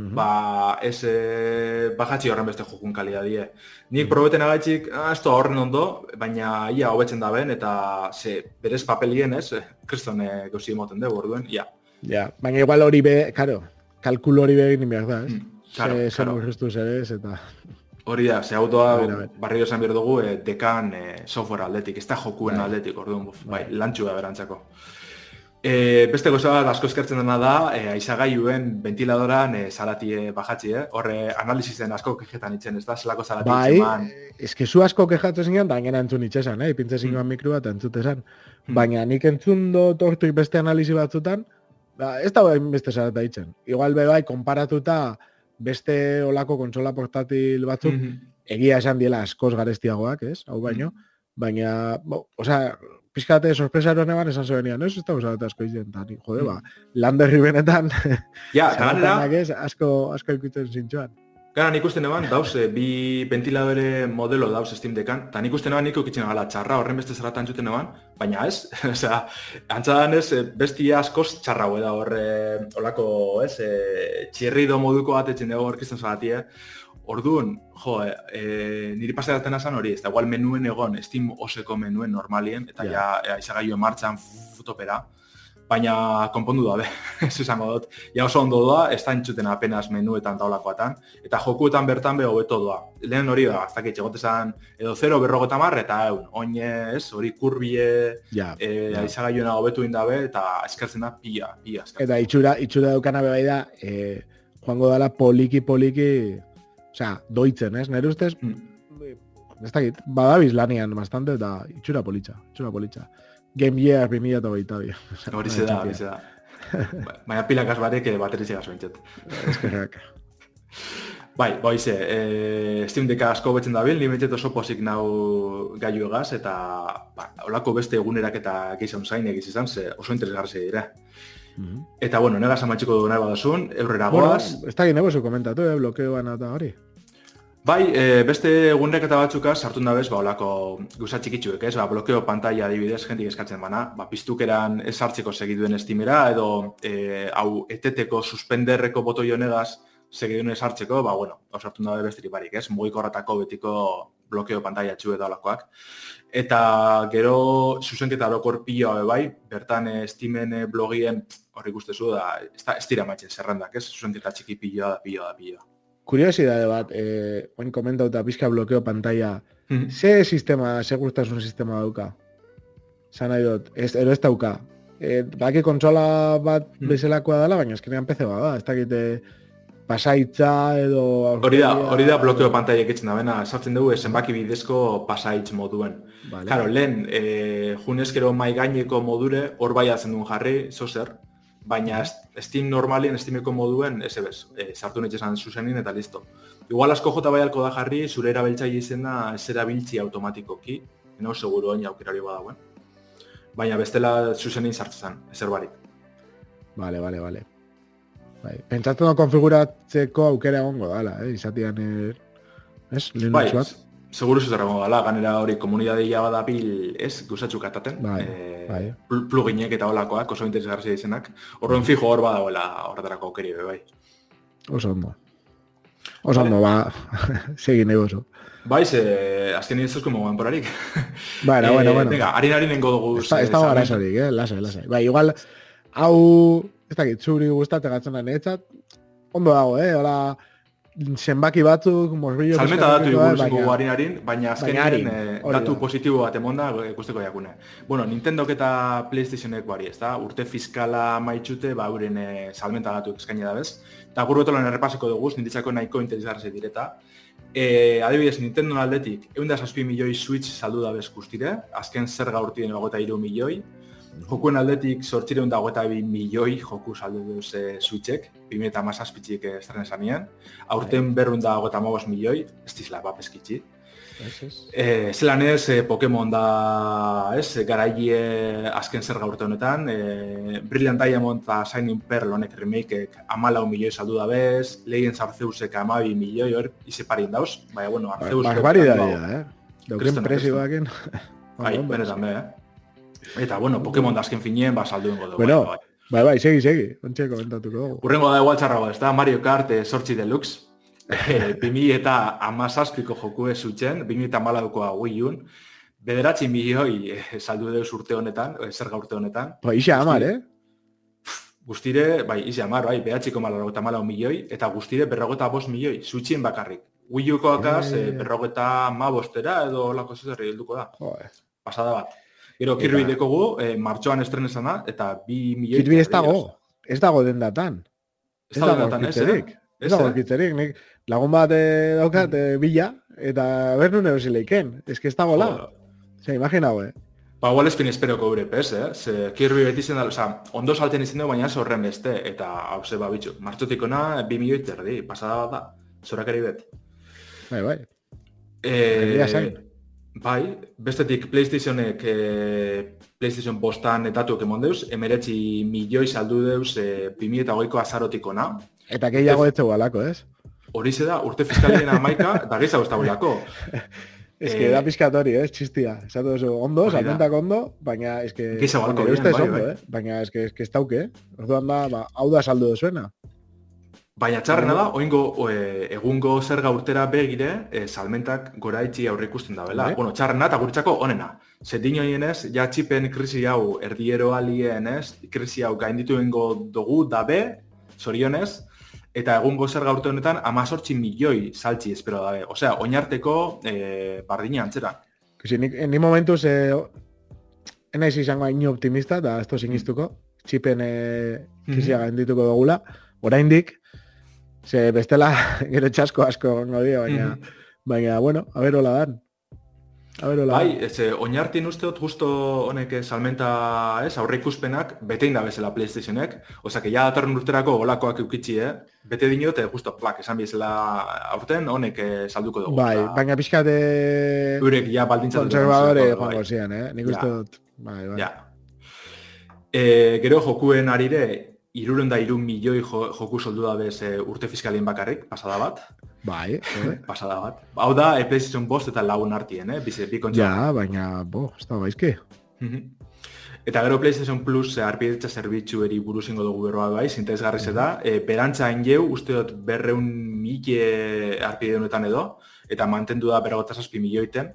-hmm. ba, ez e, bajatzi horren beste jokun kalidadie. Nik mm probeten agaitzik, ah, ez horren ondo, baina ia hobetzen da ben, eta ze, berez papelien ez, kriston e, gauzi emoten dugu, orduen, ia. Ja, baina igual hori be, karo, kalkul hori be egin behar da, ez? Mm, claro, ze, claro. Zer ere, ez, eta... Hori da, ze autoa barri dozan behar dugu, e, dekan e, software aldetik, ez da jokuen bai. aldetik, orduan, bai, bai. lantxua berantzako. E, beste goza bat asko eskertzen dena da, e, aizagailuen ventiladoran e, salatie bajatzi, eh? Horre analizizen asko kejetan itzen, ez da? Zelako salati Bai, itxeman. eske zu asko kexatu zinean, da gainera entzun itxesan, eh? Pintze zingoan Mm. mikro bat entzute esan. Mm. Baina nik entzun do tortuik beste analizi batzutan, ba, ez da hain beste zarata itzen. Igual be bai, konparatuta beste olako kontsola portatil batzuk, Mhm. egia esan diela askoz garestiagoak, ez? Hau baino. Baina, bo, osea, pizkate sorpresa eroan eban esan zebenian, ez? Ez da usat asko izen, eta jode, ba, landerri benetan, Ja, eta ganera, zaratanak ez, asko, asko ikutzen zintxoan. Gara, nik usten eban, dauz, eh, bi ventiladore modelo dauz Steam Deckan, eta nik usten eban nik ukitzen gala txarra horren beste zerratan entzuten eban, baina ez, osea, antzadan ez, eh, bestia askoz txarra da hor, eh, olako, ez, eh, txirrido moduko bat etxen dugu orkizten zaratie, Orduan, jo, e, e, niri paseratzen azan hori, ez da, igual menuen egon, Steam oseko menuen normalien, eta Ja. ja, ja aizagailu martxan futopera, baina konpondu da, be, ez izango dut. Ja oso ondo doa, ez da entzuten apenas menuetan taulakoatan, eta jokuetan bertan be hobeto doa. Lehen hori da, ez dakit, egotezan edo 0 berrogeta mar, eta eun, oine, ez, hori kurbie, Ja, e, ja. aizagailuena hobetu indabe, eta eskertzen da pia, pia eskertzen. Eta itxura, itxura daukana be bai da, e, joango dala poliki poliki, osea, doitzen, ez? Nere ustez, Mm. ez dakit, badabiz lanian bastante, eta itxura politxa, itxura politxa. Game Year 2008 bi. Hori ze da, hori ze da. Ba- Baina pilakaz barek eh, bateriz egaz bentset. Eskerrak. Bai, boize, e, Steam Decka asko betzen dabil, ni betzet oso posik nau gaiu egaz, eta ba, olako beste egunerak eta gizan zain egiz izan, ze oso interesgarri dira. Mhm. Eta bueno, negaz amatxiko du nahi badazun, eurrera Bueno, goaz. ez dakit nebo zu komentatu, eh, blokeoan eta hori. Bai, e, beste egunerek eta batzukaz sartu dabez, ba, olako guza txikitsuek, ez? Ba, blokeo pantalla adibidez, jentik eskatzen bana, ba, piztukeran ez hartzeko segiduen Steamera, edo e, hau eteteko suspenderreko botoi honegaz segiduen ez hartzeko, ba, bueno, sartu dabe besterik barik, ez? Mugikorratako betiko blokeo pantalla txu edo alakoak. Eta gero zuzenketa orokor pila hobe bai, bertan e, Steamen e, blogien hori ikustezu da, ez, da, ez dira matxe zerrendak, ez? Zuzenketa txiki pila da, pila da, pila. Kuriosidade bat, eh, oin komentauta pizka blokeo pantalla, ze sistema, segurtasun sistema dauka? Zan nahi dut, ez, ero ez dauka. E, baki kontsola bat Hmm. bezalakoa dela, baina eskenean PC bat da, ez dakite pasaitza edo... Hori da, hori da blokeo pantalla ekitzen da, bena, sartzen dugu zenbaki bidezko pasaitz moduen. Vale. Claro, lehen, e, junezkero mai gaineko modure, hor bai atzen duen jarri, zozer, baina Steam normalien, Steameko moduen, ez ebez, e, sartu nahi esan zuzenin eta listo. Igual asko jota bai alko da jarri, zure erabiltzaile izena ez erabiltzi automatikoki, eno seguro oin aukerari badauen. Baina bestela zuzenin sartzen, ezer barik. Vale, vale, vale. Bai, pentsatu da konfiguratzeko aukera egongo dala, eh? Izatian, eh, ez? Linux Bai, bat. Seguru zuzera dela, ganera hori komunitatea badabil, ez, gusatzuk ataten. Bai, eh, bai. pl- pluginek eta holakoak, oso interesgarria izenak. Horren fijo hor badagoela horretarako aukeri be, bai. Oso ondo. Oso ondo, ba, segin nahi oso. Bai, ze, azken ez zuzko moguan porarik. Bueno, bueno, bueno. Venga, harin harin nengo dugu. Ez da- ez dago arazorik, eh? Lasai, lasai. Bai, igual, hau, ez dakit, zuri gustatzen gatzen da netzat, ondo dago, eh? Hola, zenbaki batzuk, mosbillo... Salmenta datu batzuk, igual baina- harin azkenean eh, datu da. positibo bat emonda ikusteko jakune. Bueno, Nintendok eta Playstationek bari, ez da? Urte fiskala maitxute, ba, euren eh, salmenta datu eskaini da bez. Eta guru betolan errepasiko dugu, ninditzako nahiko interesgarri direta. E, adibidez, Nintendo aldetik, egun da milioi Switch saldu da bez guztire, azken zer gaurtien egota iru milioi, Jokuen aldetik sortzireun da eta bi milioi joku saldu duz e, Switchek, 2000 eta mazazpitzik estren esanien. Aurten berrun da eta milioi, ez dizla bapeskitzi. Ez, ez. E, zelan ez, e, Pokemon da, ez, garaile azken zer gaurte honetan, e, Brilliant Diamond eta Shining Pearl honek remakeek amalau milioi saldu da bez, Legends Arceusek amabi milioi hor, ize parin dauz, baina, bueno, Arceus... Barbaridadea, eh? Dauken Kristona, prezioakin. Bai, benetan be, eh? Eta, bueno, Pokemon da azken finien, ba, saldu ingo dugu. Bueno, bai, bai. Bai, bai, segi, segi. Ontxe komentatuko dugu. Urrengo da igual txarrago, ez da Mario Kart eh, sortzi deluxe. Eh, 2000 eta amazazpiko joku ez zutzen, 2000 eta malaukoa Wii Un. Bederatzi milioi eh, saldu deuz urte honetan, eh, zer urte honetan. Ba, ixa amar, eh? Guztire, bai, izi amar, bai, behatziko malauta malau milioi, eta guztire berrogeta bost milioi, zuitxien bakarrik. Wii Uko akaz, Eh. eh, berrogeta ma bostera edo lako zezerri helduko da. Pasada bat. Gero, kirbi dekogu, eh, martxoan estrenezana, eta bi milioi... Kirbi ez dago, ez dago dendatan. Ez dago dendatan, ez, eh? Ez dago kitzerik, nik lagun bat eh, daukat eh, bila, eta bernu neusi leiken. Ez que ez dago la. Zer, imagina, eh? Ba, igual espin espero kobre pez, eh? Ze, kirbi beti zen da, oza, ondo salten izan dugu, baina zorren beste, eta hau ze, ba, bitxu, martxotik ona, bi milioi terdi, pasada da, zorak eri bet. Bai, bai. Eh, bai, bestetik PlayStationek eh, PlayStation bostan etatuak emon deuz, emeretzi milioi saldu deuz eh, 2008ko azarotik ona. Eta gehiago ez zeu alako, ez? Hori da, urte fiskalien amaika, da gehiago ez da Es que eh, da pizkatori, eh, txistia. Esatu oso, ondo, salmentak ondo, baina es que... Balko bien, bai, bai. Eh? Baina que, es que ez tauke, eh? Orduan da, ba, hau da saldu dozuena. Baina txarrena da, oingo e, egungo zerga urtera begire, e, salmentak gora itxi aurre ikusten da, bela? Bai. Bueno, txarrena eta guretzako onena. Zetin ez, ja txipen krisi hau erdiero alien, ez? Krisi hau gainditu dugu, dabe, zorionez, eta egungo zer gaurte honetan amazortzi milioi saltzi espero dabe. Osea, oinarteko e, bardina antzera. Kasi, ni, ni momentuz, e, enaiz izango hain optimista, da ez sinistuko, txipen e, kizia mm -hmm. gaindituko dugula, oraindik, ze bestela gero txasko asko no baina, mm baina, bueno, a ver, hola dan. A ver, hola. Bai, ez, eh, oinartin uste dut justo honek salmenta, ez, aurre ikuspenak, bete inda bezala PlayStationek, oza, que ja datorren urterako olakoak eukitzi, eh? Bete dinot, eh, justo, plak, esan bizela aurten, honek eh, salduko dugu. Bai, baina pixka de... Urek, ja, baldintzatu. Konservadore, joango zian, eh? Nik uste dut, bai, bai. Ja. E, gero jokuen arire, iruren da irun milioi joku soldu da bez e, urte fiskalien bakarrik, pasada bat. Bai, eh? pasada bat. Hau da, e, PlayStation bost eta lagun artien, eh? Bize, bi kontxa. Ja, baina, bo, ez da baizki. Mhm. eta gero PlayStation Plus e, arpidetza zerbitzu eri buruz ingo dugu berroa bai, zinta ez garriz da. E, berantza ingeu, uste dut berreun mike arpide honetan edo, eta mantendu da beragotazazpi milioiten.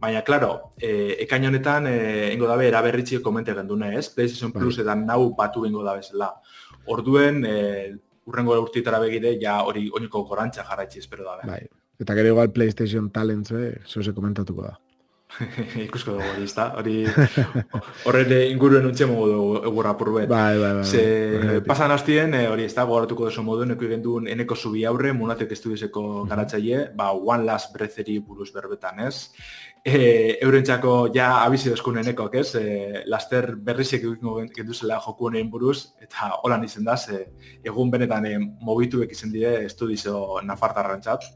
Baina, klaro, e, ekain honetan, e, ingo dabe, eraberritxio komente gendune, ez? PlayStation bai. Plus eta nau batu ingo dabe zela. Orduen, e, urrengo urtitara begire, ja hori oiniko gorantza jarraitzi espero dabe. Bai. Eta gero igual PlayStation Talents, eh, zoze komentatuko da. Ikusko dugu hori, ezta? Hori horren inguruen untxe mogu dugu egurra purbet. Bai, bai, bai. Ze bai. pasan hastien, eh, hori, ezta? Gogoratuko duzu modu, neko igendun eneko zubi aurre, munatek estudizeko garatzaile, ba, One Last Breatheri buruz berbetan, ez? E, eurentzako ja abizi dozkun enekok, ez? E, laster berrizek egingo genduzela joku honen buruz, eta holan izen da, ze egun benetan e, mobituek izen dire estudizo nafartarrantzat.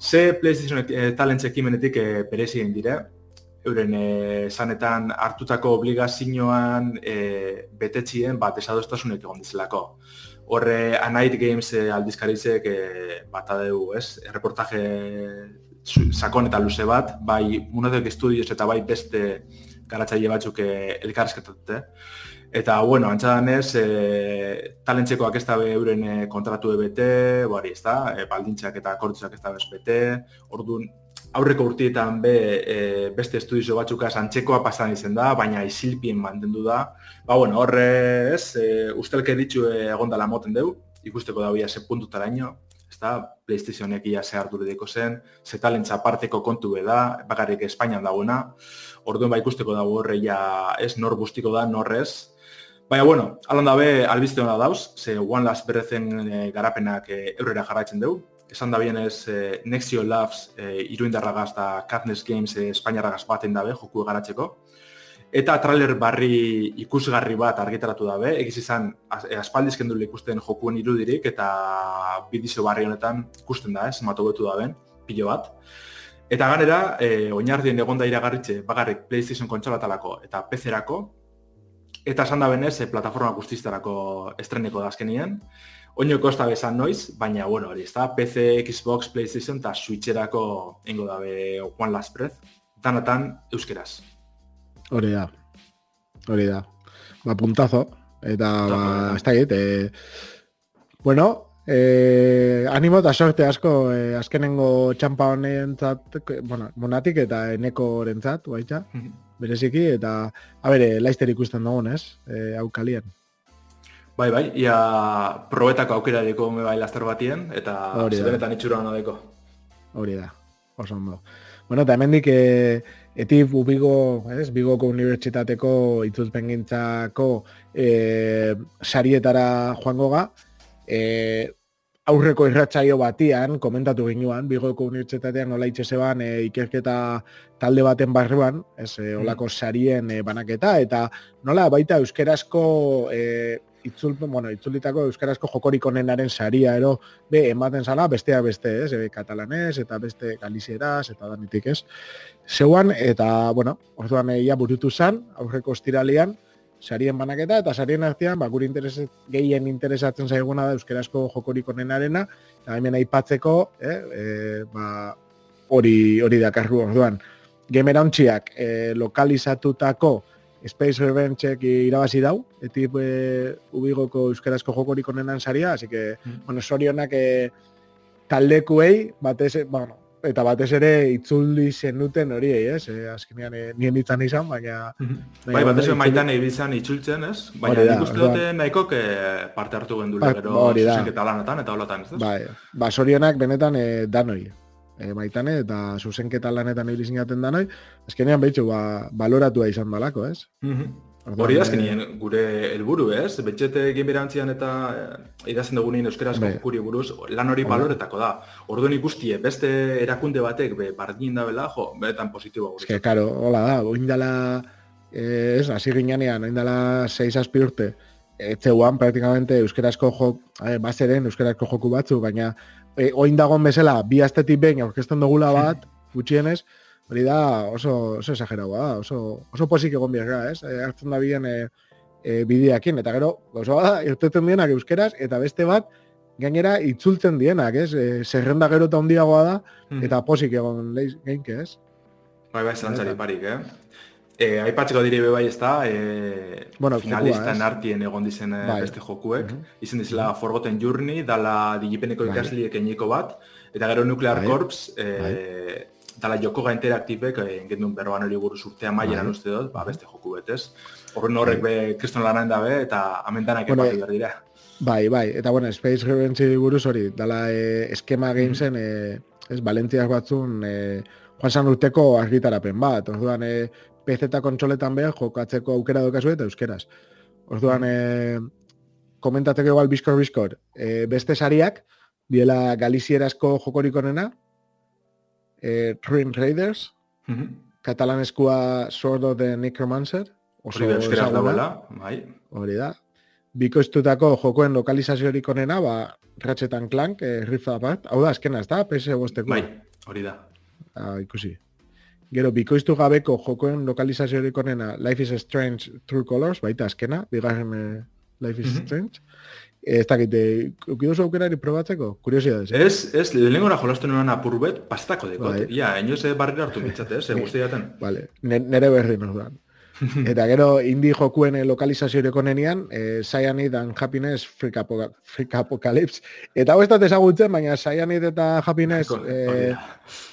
Ze PlayStation e, talents ekimenetik e, berezi egin dire, euren e, zanetan hartutako obligazioan e, betetzien bat esadostasunek egon dizelako. Horre, A Night Games e, aldizkarizek e, bat adeu, ez? Reportaje sakon eta luze bat, bai Munodek Studios eta bai beste garatzaile batzuk e, elkarrezketatute. Eta, bueno, antzadan ez, e, talentzekoak ez da euren kontratu ebete, bari ez da, e, baldintzak eta akortzak ez da bete, orduan, aurreko urtietan be, e, beste estudio batzuka antzekoa pasan izen da, baina isilpien mantendu da. Ba, bueno, horre ez, e, ustelke ditzu e, egon dela moten deu, ikusteko da bia ze puntutara ino, ez da, PlayStationek ia ze hartu zen, ze talentza parteko kontu da, bakarrik Espainian dagoena, orduan ba ikusteko dago horre ja, ez, nor guztiko da, norrez, Baina, bueno, alanda be, albizte hona dauz, ze One Last Breathen e, garapenak e, eurrera jarraitzen dugu, esan da bien ez eh, Nexio Labs eh, iruindarragaz da Katniss Games eh, Espainiarragaz baten dabe joku garatzeko. Eta trailer barri ikusgarri bat argitaratu dabe, egiz izan eh, aspaldizken du ikusten jokuen irudirik eta bidizio barri honetan ikusten da, ez, mato betu daben, pilo bat. Eta ganera, eh, oinardien egon da iragarritxe bagarrik PlayStation kontsolatalako eta PC-erako, eta esan da benez, eh, plataforma guztiztarako estreneko da azkenien. Oino kosta bezan noiz, baina, bueno, hori, ezta, PC, Xbox, PlayStation eta Switcherako ingo dabe One Last Breath, tanatan euskeraz. Hori da, hori da. Ba, puntazo, eta, ba, ez da e, bueno, e, animo eta sorte asko, e, azkenengo txampa honen zat, bueno, monatik eta eneko rentzat, baita, mhm. bereziki, eta, a bere, laizter ikusten dugun, ez, e, aukalien. Bai, bai, ia probetako aukera deko me bai laster batien, eta zebenetan itxura hona deko. Hori da, oso ondo. Bueno, eta hemen dik, e, Eti Bigo, ez, Bigoko Unibertsitateko itzulpengintzako e, sarietara joango ga, e, aurreko irratsaio batian, komentatu ginuan, Bigoko Unibertsitatean nola itxeseban e, ikerketa talde baten barruan, ez, e, olako sarien e, banaketa, eta nola baita euskerazko e, itzul, bueno, itzulitako euskarazko jokorik onenaren saria ero be ematen zala bestea beste, ez? E, katalanez eta beste galizieraz eta danitik, ez? Zeuan eta bueno, orduan ia burutu zan aurreko ostiralean sarien banaketa eta sarien artean ba guri interes gehien interesatzen zaiguna da euskarazko jokorik onenarena eta hemen aipatzeko, eh, e, ba hori hori dakarru orduan Gemerauntziak e, lokalizatutako Space Revenge irabazi dau, eti e, ubigoko euskarazko jokorik onenan saria, así que, mm. bueno, sorionak e, taldekuei, batez, bueno, eta batez ere itzuldi zenuten hori, ez? E, azkenean, e, nien itzan izan, baina... Mm -hmm. Bai, batez ere maitan egin itzultzen, ez? Baina nik uste dute nahiko parte hartu gendule, ba, gero zuzenketa lanetan eta holatan, ez? Bai, ba, sorionak benetan e, danoi, e, baitane, eta zuzenketa lanetan ibili zinaten da noi, azkenean behitxu, ba, baloratua izan balako, ez? Mm Hori azkenien gure helburu, ez? Betxete egin berantzian eta e, idazten dugunin euskaraz bai. kuri buruz, lan hori baloretako da. Orduan ikustie, beste erakunde batek be, bardin da bela, jo, beretan positiboa gure. Ez que, karo, hola da, oindala, eh, ez, hasi ginean, oindala 6 aspi urte, etzeuan praktikamente euskarazko jok, eh, bazeren euskarazko joku batzu, baina e, oin dagoen bezala, bi astetik behin aurkezten dugula bat, gutxienez, hori da oso, oso exageraua, oso, oso posik egon biarra, ez? E, hartzen da bien e, e, bideakin, eta gero, gauza bada, irteten dienak euskeraz, eta beste bat, gainera itzultzen dienak, ez? E, zerrenda gero eta handiagoa da, hmm. eta posik egon leiz, geinke, ez? Bai, bai, zelantzari parik, eh? E, aipatzeko dire bai ez da, e, bueno, finalistan artien egon dizen eh, bai. beste jokuek. Uh -huh. Izen dizela uh -huh. Forgotten Journey, dala digipeneko bai. ikasliek eniko bat, eta gero Nuclear bai. Corps, e, bai. dala Yokoga Interaktibek, egin duen berroan hori buruz urtea maieran bai. uste dut, ba, beste joku betez. Horren horrek bai. be kriston lanan dabe, eta amendanak bueno, epatu dira. Bai, bai, eta bueno, Space Revenge buruz hori, dala e, eskema gamesen, uh -huh. e, ez, Valentiak batzun, e, Juan San Urteko argitarapen bat, orduan, e, PC eta kontsoletan behar jokatzeko aukera dokazu eta euskeraz. Orduan, e, komentatzeko igual bizkor bizkor, e, beste sariak, biela galizierazko jokorik onena, e, Twin Raiders, mm -hmm. katalaneskua Sword of the Necromancer, oso euskeraz da bai. Hori da. Bikoiztutako jokoen lokalizaziorik onena, ba, Ratchet Clank, e, Rift Apart, hau da, azkena, ez da, PS bosteko. Bai, hori da. Ah, ikusi. Gero, bikoiztu gabeko jokoen lokalizaziorik onena Life is Strange True Colors, baita azkena, bigarren eh, Life is mm -hmm. Strange. Eh, ez dakit, ukidozu aukerari probatzeko? Kuriosidades. Eh? Ez, ez, lehenengo na jolastu nuen apurbet, pastako dekot. Bai. Ia, enoz barri hartu mitzate, ez, guzti jaten. Vale, nere berri nos Eta gero, indi jokuen lokalizaziorik onenian, eh, Cyanide and Happiness Freak, Apoca Freak Apocalypse. Eta hau ez da tesagutzen, baina Cyanide eta Happiness eh,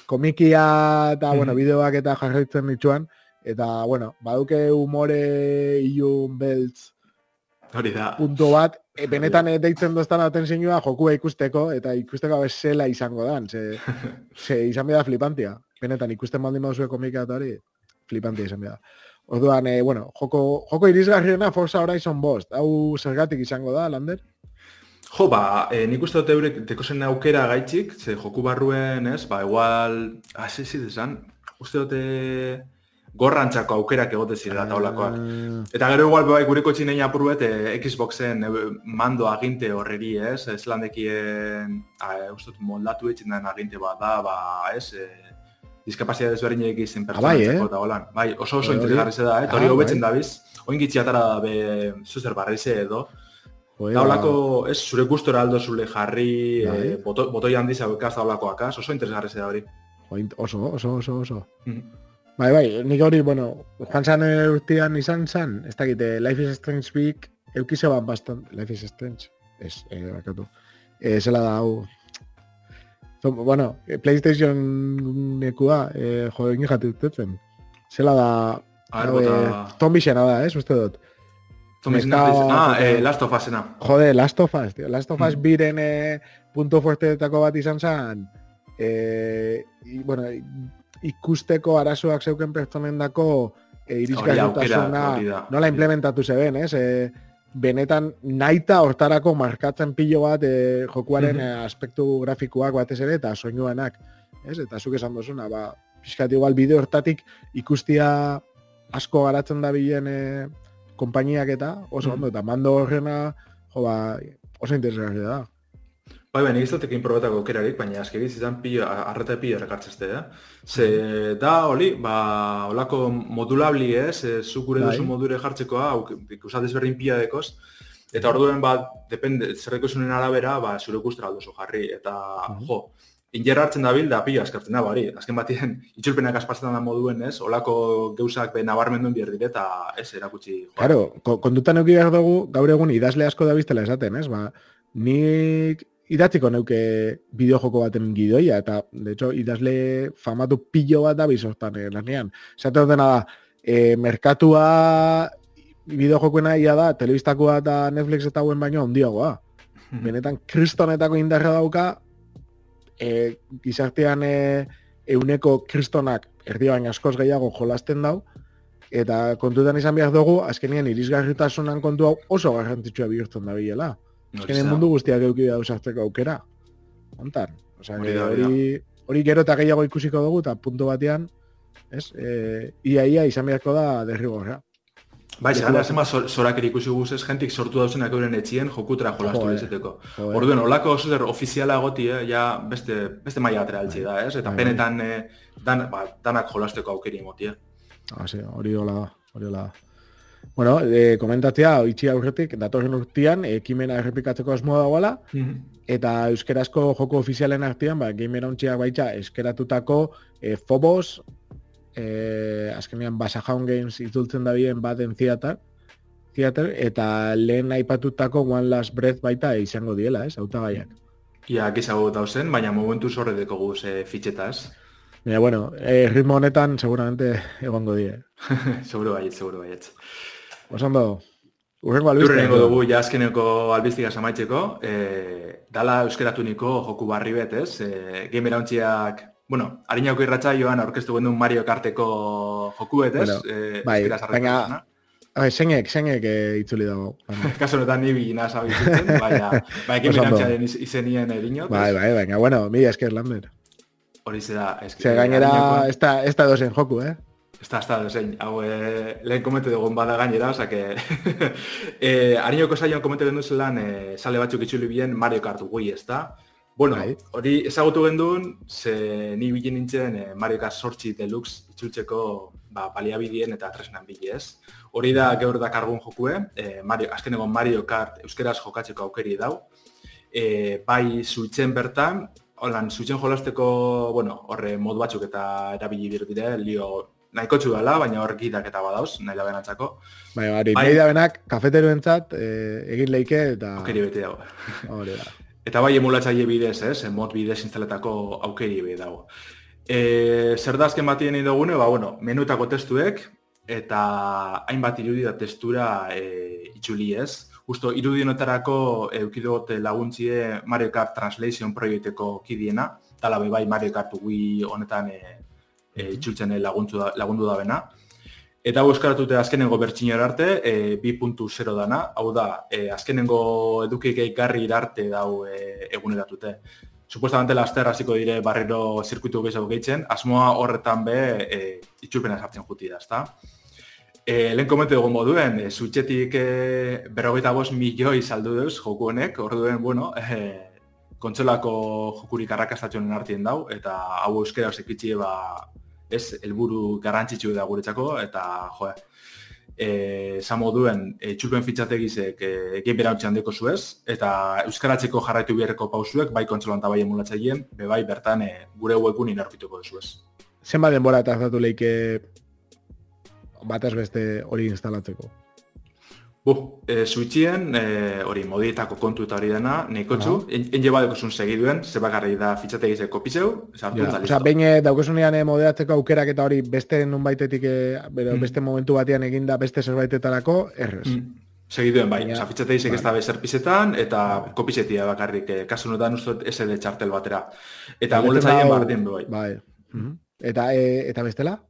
komikia eta, bueno, bideoak eta jarraitzen dituan. Eta, bueno, baduke umore ilun beltz Hori da. punto bat, e, benetan e, deitzen doztan atenzinua jokua ikusteko, eta ikusteko bezela izango dan. Ze, ze izan beda flipantia. Benetan ikusten baldin mauzue komika eta hori, flipantia izan beda. Orduan, e, bueno, joko, joko irizgarriena Forza Horizon Bost. Hau zergatik izango da, Lander? Jo, ba, e, nik uste dut eurek dekozen aukera gaitxik, ze joku barruen, ez, ba, igual, hasi ah, desan, uste dute gorrantzako aukerak egote zirela taulakoak. Uh... Eta gero igual bai gureko txinein apurruet e, Xboxen e, mando aginte horreri, ez? Ez landekien, uste dut moldatu etxin den aginte bat da, ba, ez? E, diskapazia desberdinek izin pertsona bai, eh? eta holan. Bai, oso oso interesgarri da, eh? Hori ah, hobetzen bai. dabiz. Oin gitziatara da be zuzer barrize edo. Da holako, ez, zure gustora aldo zule jarri, bai. eh, boto, botoi handiz haukaz da holako akaz, oso interesgarri da hori. Oso, oso, oso, oso. Mm -hmm. Bai, bai, nik hori, bueno, joan zan urtean izan zan, ez dakite, Life is Strange Week, eukize ban bastan, Life is Strange, ez, eh, bakatu. Eh, zela da, hau, bueno, eh, PlayStation nekua, eh, jo, egin jati utetzen. Zela da... Tom Bixena da, ez, uste dut. Tom Bixena, ah, eh, Last of Usena. Jode, Last of Us, tío. Last of Us mm. biren eh, punto fuerte bat izan zen, e, i, bueno, ikusteko arazoak zeuken pertsonen dako e, irizgarritasuna nola implementatu zeben, ez? E, benetan naita hortarako markatzen pilo bat e, jokuaren mm aspektu grafikoak batez ere eta soinuanak, ez? Eta zuk esan dozuna, ba, pixkat igual bideo hortatik ikustia asko garatzen da bilen e, konpainiak eta oso ondo, eta mando horrena, jo ba, oso interesgarria da. Bai, bai, nik izatekin probetako kerarik, baina azkegi izan pilo, arreta pilo errekartzeste, eh? Ze, da, oli, ba, olako modulabli ez, e, zuk gure bai. duzu modure jartzekoa, ikusatez berdin pila dekoz, eta orduen, ba, depende, zerreko zunen arabera, ba, zure guztera aldozu jarri, eta, uh jo, ingerra hartzen dabil, da pilo askartzen da, bari, azken batien, itxulpenak aspatzen da moduen, ez, olako geuzak be nabarmenduen bier dire, eta ez, erakutsi, jo. Claro, kondutan euki behar dugu, gaur egun idazle asko da biztela esaten, ez, ba, nik idatziko neuke bideojoko baten gidoia, eta, de hecho, idazle famatu pilo bat da bizortan eh, lanean. Zate dena da, e, merkatua bideojokoena ia da, telebistakoa eta Netflix eta hauen baino ondiagoa. Benetan, kristonetako indarra dauka, e, gizartean e, euneko kristonak erdi baina askoz gehiago jolasten dau, eta kontutan izan behar dugu, azkenien irizgarritasunan kontu hau oso garrantzitsua bihurtzen da bilela. Azkenen mundu guztiak euki da usartzeko aukera. Hontan. Osea, hori, hori gero eta gehiago ikusiko dugu, eta puntu batean, ez? E, ia, ia, izan beharko da derrigorra. Bai, zera, zema zorak ikusi guzez, jentik sortu dauzenak euren etxien jokutera jolastu dizeteko. Orduen, olako oso zer ofiziala goti, eh, ja beste, beste maia atera altzi da, ez? Eta bai, bai. penetan eh, dan, ba, danak jolasteko aukeri emoti, eh? Ah, hori hola da, hori hola da. Bueno, e, komentatzea, itxi aurretik, datorren urtean, ekimena errepikatzeko asmoa dagoela, mm eta euskerazko joko ofizialen artean, ba, gamer ontziak baitza, eskeratutako e, Phobos, e, azkenean Basajaun Games itzultzen da bien baten theater, theater, eta lehen aipatutako One Last Breath baita izango diela, ez, auta gaiak. Ia, gizago dauzen, baina momentu zorre deko guz e, fitxetaz. Baina, bueno, e, ritmo honetan seguramente egongo die. seguro baiet, seguro baiet. Osan dago. Urrengo. Urrengo dugu jazkeneko albiztika samaitzeko. E, dala euskeratu niko joku barri betez. E, Gamer hauntziak, bueno, harinako irratxa joan aurkeztu gendu Mario Karteko joku betez. Bueno, e, bai, baina... Bai, zenek, zenek e, itzuli dago. Kaso honetan ni bigina sabitzen, baina, bai, Gamer hauntziaren izenien erinot. Bai, bai, baina, bueno, mi esker lander. Hori zera, esker. Zer gainera, ez da dozen joku, eh? Esta, esta, desein, hau, e, lehen komente dugun bada gainera, oza, que... e, Ariñoko saioan komente gendu zelan, e, sale batzuk itxuli bien Mario Kart Wii, ez da? Bueno, bai. hori ezagutu gendun, ze ni bilen nintzen e, Mario Kart Sortzi Deluxe itxultzeko ba, baliabidien eta tresnan bile, ez? Hori da gaur da kargun jokue, e, Mario, azkeneko Mario Kart euskeraz jokatzeko aukeri dau. E, bai, zuitzen bertan, holan, zuitzen jolasteko, bueno, horre modu batzuk eta erabili dire, lio nahiko txudala, baina hor gitak eta badauz, nahi da benatzako. Bai, bari, bai, nahi da benak, kafeteru entzat, eh, egin leike eta... Aukeri bete dago. Hore da. Eta bai, emulatzaile bidez, ez, eh, mod bidez instaletako aukeri bete dago. E, zer da azken batien egin dugune, ba, bueno, menutako testuek, eta hainbat irudi da testura e, itxuli ez. Justo, irudionetarako eukidote laguntzie Mario Kart Translation proiekteko kidiena, tala bai Mario Kart Wii honetan e, e, itxultzen lagundu da, lagundu da bena. Eta hau euskaratute azkenengo bertxinera arte, e, 2.0 dana, hau da, e, azkenengo edukik garri irarte dau e, eguneratute. Supuestamente laster hasiko dire barriro zirkuitu gehiago gehitzen, asmoa horretan be e, itxulpena sartzen juti da, ezta? E, lehen komente dugu moduen, e, zutxetik e, berrogeita bost milioi saldu deuz joku honek, orduen, bueno, e, kontsolako jokurik arrakastatuen artien dau, eta hau euskera zekitxie ba, ez helburu garrantzitsu da guretzako eta jo eh samo duen e, txulpen fitxategizek eh e, handeko zuez eta euskaratzeko jarraitu beharreko pausuek bai kontsolan ta bai emulatzaileen be bai bertan e, gure webgunean aurkituko duzuez. Zenba denbora tardatu leike batez beste hori instalatzeko? Bu, e, switchien, e, hori modietako kontu eta hori dena, neko txu, en, en jeba dukuzun segiduen, ze bakarri da fitxate egizeko piseu, sartu ja, Osa, bain daukuzunean e, modeatzeko aukerak eta hori beste nun baitetik, e, bero, mm. beste momentu batean eginda beste zerbaitetarako, errez. Mm. Segiduen bai, oza, fitxate izek bai. ez da bezer pisetan, eta bai. kopizetia bakarrik, eh, kasu notan uste SD txartel batera. Eta emuletzaien bai, bai. bai. Mm -hmm. Eta, e, eta bestela?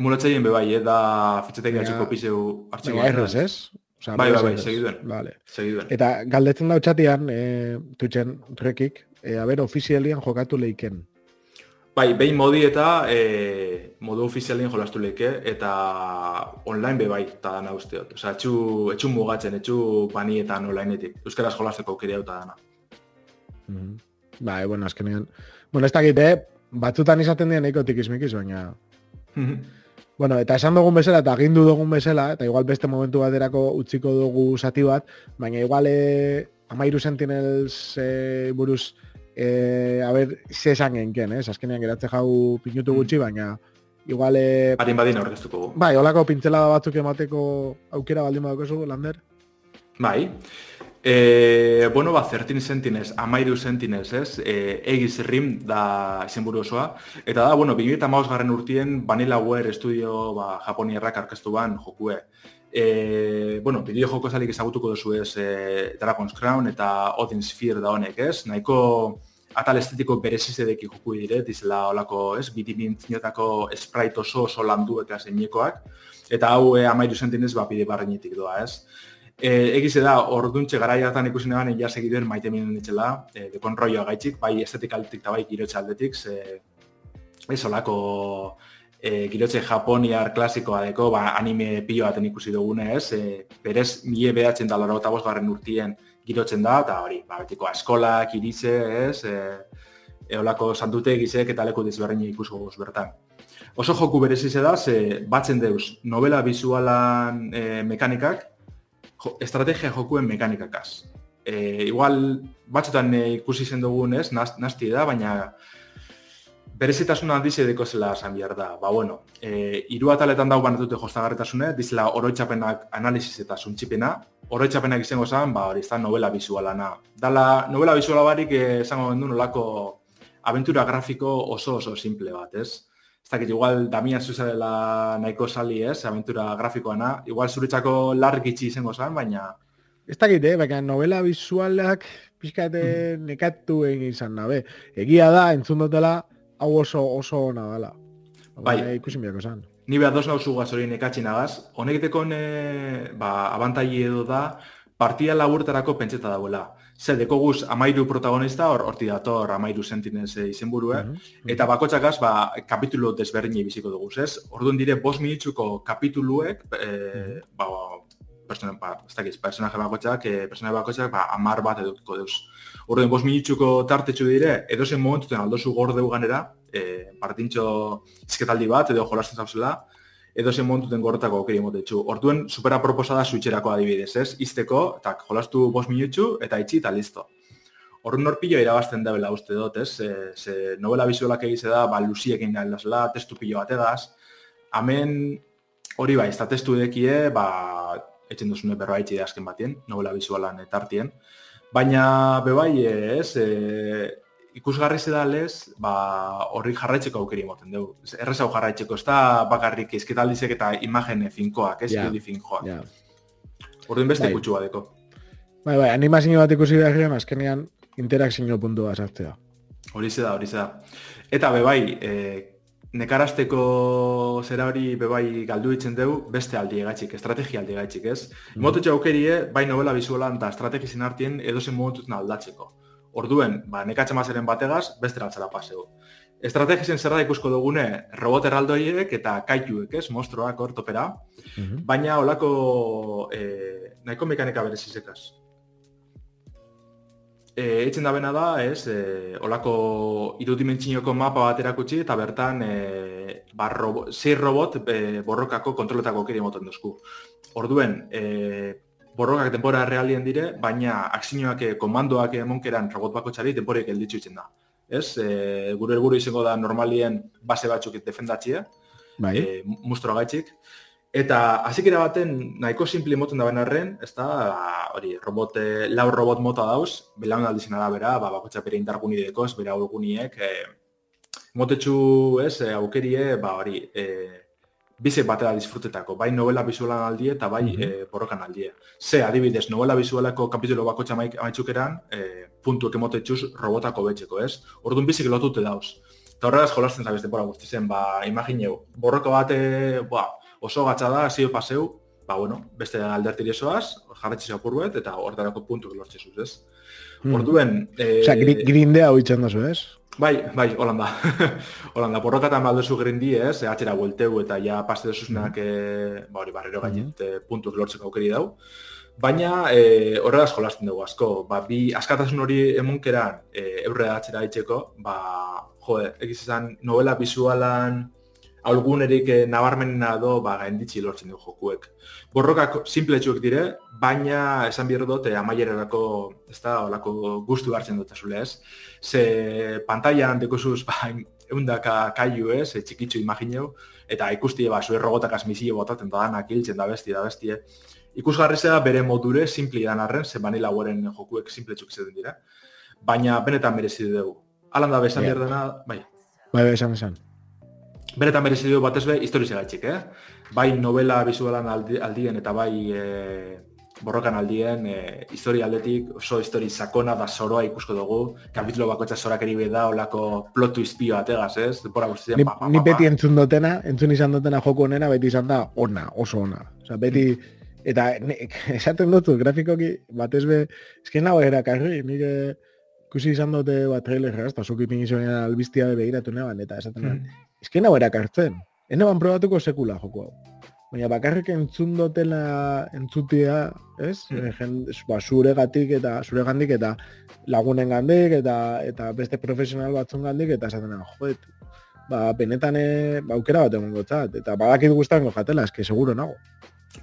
Emuletzaien bai, eh, da fitxate gira kopizeu hartxeko. Baina erraz, ez? O sea, bai, bai, bai, segiduen. Vale. segiduen. Eta galdetzen da txatian, e, tutxen rekik, e, a ber, ofizialian jokatu lehiken. Bai, behin modi eta e, modu ofizialien jolastu leke eta online be bai, eta dana usteot. Osa, etxu, etxu mugatzen, etxu panietan onlineetik. Euskaraz jolasteko aukera eta dana. Mm -hmm. Bai, bueno, azkenean. Bueno, ez dakit, eh? Batzutan izaten dien eiko tikizmikiz, baina... Bueno, eta esan dugun bezala, eta agindu dugun bezala, eta igual beste momentu baterako utziko dugu zati bat, baina igual eh, amairu sentinels eh, buruz eh, a ver, se esan genken, eh? Azkenean geratze jau pinutu gutxi, mm. baina igual... Eh, Harin badin aurkeztuko gu. Bai, holako pintzelada batzuk emateko aukera baldin baduko Lander? Bai. E, bueno, ba, 13 Sentinels, amairu Sentinels, ez? E, egiz rim da izenburu osoa. Eta da, bueno, 2008 garren urtien Vanillaware Studio ba, Japonierrak arkeztu ban jokue. E, bueno, bideo joko zalik ezagutuko duzu ez e, Dragon's Crown eta Odin Sphere da honek, ez? Nahiko atal estetiko berezizedeki joku dire, dizela olako, ez? Bidimintziniotako sprite oso oso landu eta zeinekoak. Eta hau e, amairu sentinez, ba, bide barrenetik doa, ez? E, egize da, orduntxe garaiatan ikusi neban, ja segiduen maite minen ditxela, e, dekon roioa gaitxik, bai estetikaletik eta bai girotxe aldetik, ze, ez olako e, girotze japoniar klasikoa deko, ba, anime pilo baten ikusi dugune ez, e, berez mie behatzen da lora eta garren urtien girotzen da, eta hori, ba, betiko eskolak, irize, ez, e, eolako santute egizek eta leku dizberrein ikusko guz bertan. Oso joku berezize da, ze batzen deuz novela bizualan e, mekanikak, jo, estrategia jokuen mekanikakaz. E, igual, batzutan e, ikusi zen dugun ez, nasti da, baina berezitasuna handiz edeko zela esan behar da. Ba, bueno, e, iru ataletan dago banatute jostagarretasune, dizela oroitzapenak analiziz eta suntxipena, oroitzapenak izango zen, ba, hori, novela bizualana. Dala, novela bizuala barik esango gendu nolako aventura grafiko oso oso simple bat, ez? Ez dakit, igual, damia zuzarela nahiko sali, ez? Aventura grafikoana. Igual zuretzako larrik itxi izango zen, baina... Ez dakit, eh? Baina novela bizualak pixkate mm. nekatu egin izan nabe. Egia da, entzun dutela, hau oso oso ona dela. Bai, ikusi miako esan. Ni behar dos nauzu hori nekatxin agaz. Honek deko ne, ba, abantai edo da, partia laburtarako pentseta dagoela. Zer, deko guz, amairu protagonista, hor, horti dator, amairu sentinez izen buru, eh? Mhm, eta bakotxakaz, ba, kapitulo desberdin biziko dugu, ez? Orduan dire, bos minitzuko kapituluek, e, ba, persona, ba, ez dakiz, personaje bakotxak, e, personaje bakotxak, ba, amar bat edukiko deuz. Orden, bost minutxuko tartetxu dire, edo zen momentuten aldozu gordeu ganera, e, partintxo izketaldi bat, edo jolasten zauzela, edo zen momentuten gordetako aukeri motetxu. Orduen, supera proposada suitxerako adibidez, ez? Izteko, eta jolastu bost minutxu, eta itxi, eta listo. Orduan norpillo irabazten da bela uste dut, ez? E, ze novela bizualak egize da, ba, lusiekin nahi testu pilo bat edaz. Hemen, hori bai, ez da testu edekie, ba, etxen duzune berroa itxi azken batien, novela bizualan etartien. Baina bebai ez, e, ikusgarri da lez, ba, horri jarraitzeko aukeri moten dugu. Errez hau jarraitzeko, ez da bakarrik izketaldizek eta imagene finkoak, ez yeah, finkoak. Yeah. Orduan beste bai. kutsu badeko. Bai, bai, animazio bat ikusi behar gian, azkenean interakzio puntua sartzea. Hori da, hori da. Eta bebai, e, nekarazteko zera hori bebai galdu ditzen dugu beste aldi egatxik, estrategia aldi egatxik, ez? Mm. Motu txaukerie, bai novela bizualan eta estrategizien artien edozen momentuten aldatzeko. Orduen, ba, nekatxe mazaren bategaz, beste ratzera paseu. Estrategizien zerra ikusko dugune robot erraldoiek eta kaituek, ez? Mostroak ortopera. Mm Baina olako eh, nahiko mekanika berezizekaz e, etzen da bena da, ez, e, olako irudimentzinoko mapa bat erakutsi, eta bertan e, ba, robo, zei robot e, borrokako kontroletako kiri moten duzku. Orduen, e, borrokak denbora realien dire, baina aksinioak, e, komandoak emonkeran robot bako txari, denboriek elditzu itzen da. Ez, e, gure helburu izango da normalien base batzuk defendatxia, bai. e, mustro gaitxik, Eta hasikera baten nahiko simple moten da arren, ez da, hori, robot, eh, lau robot mota dauz, belaun aldizien arabera, ba, bakotxa bere indarguni dekoz, bere aurguniek, e, motetxu, ez, e, aukerie, ba, hori, e, bizek batera disfrutetako, bai novela bizualan aldie eta bai mm -hmm. borrokan aldie. Ze, adibidez, novela bizualako kapitulo bako txamaik amaitzukeran, e, puntuek emotetxuz robotako betxeko, ez? Orduan bizik lotute dauz. Eta horregaz jolasten zabez denbora guztizen, ba, imagineu, borroko bate, ba, oso gatza da, zio paseu, ba, bueno, beste aldertiri esoaz, jarretxe apurbuet, eta horretarako puntu lortzezuz, ez? Mm. Orduen... E... Osa, grindea hoitzen dozu, ez? Bai, bai, Holanda. Holanda, porrokatan balduzu grindi, ez? Atxera guelteu eta ja paste dezuznak, mm. e, ba hori, barrero gainet, mm -hmm. puntuk lortzeko aukeri dau. Baina, e, horregaz jolasten dugu asko. Ba, bi, askatasun hori emunkeran e, eurre atxera aitzeko, ba, jo, egiz esan, novela bizualan, algunerik e, nabarmenena do, ba, gainditzi lortzen dugu jokuek. Borrokak simpletxuek dire, baina esan bihar dut, e, amaierarako, ez da, olako guztu hartzen dut azule ez ze pantailan dekozuz ba, eundaka kaiu ez, e, txikitzu imagineu, eta ikusti ba, zure rogotak asmizio botatzen da danak hiltzen da besti da bestie. Ikusgarri zera bere modure simpli dan arren, ze banila guaren jokuek simple txuk izaten dira. Baina benetan merezi dugu. Alan da besan yeah. dena, bai. Bai, bai, esan, esan. Benetan merezi dugu batez be, historizia gaitxik, eh? Bai novela bizualan aldien eta bai e, borrokan aldien, e, historia aldetik, oso histori sakona da soroa ikusko dugu, kapitulo bakotxa zorak eri da, olako plotu izpio ategaz, ez? Depora guztien, ni, pa, pa, pa, Ni beti entzun dutena, entzun izan dutena joko onena, beti izan da ona, oso ona. Osa, beti, eta ne, esaten dutu, grafikoki, batez be, esken nago erakarri, nire kusi izan dute bat trailer jaz, eta zuki pingizoen albiztia begiratu neban, eta esaten mm. Esken nago erakartzen. Ene ban probatuko sekula joko hau. Baina bakarrik entzun dotela entzutia, ez? Mm. ba, zure gatik eta zure gandik eta lagunen gandik eta eta beste profesional batzun gandik eta esaten joet, ba, benetan e, ba, aukera bat egon gotzat. Eta badakit guztan jatela, eske seguro nago.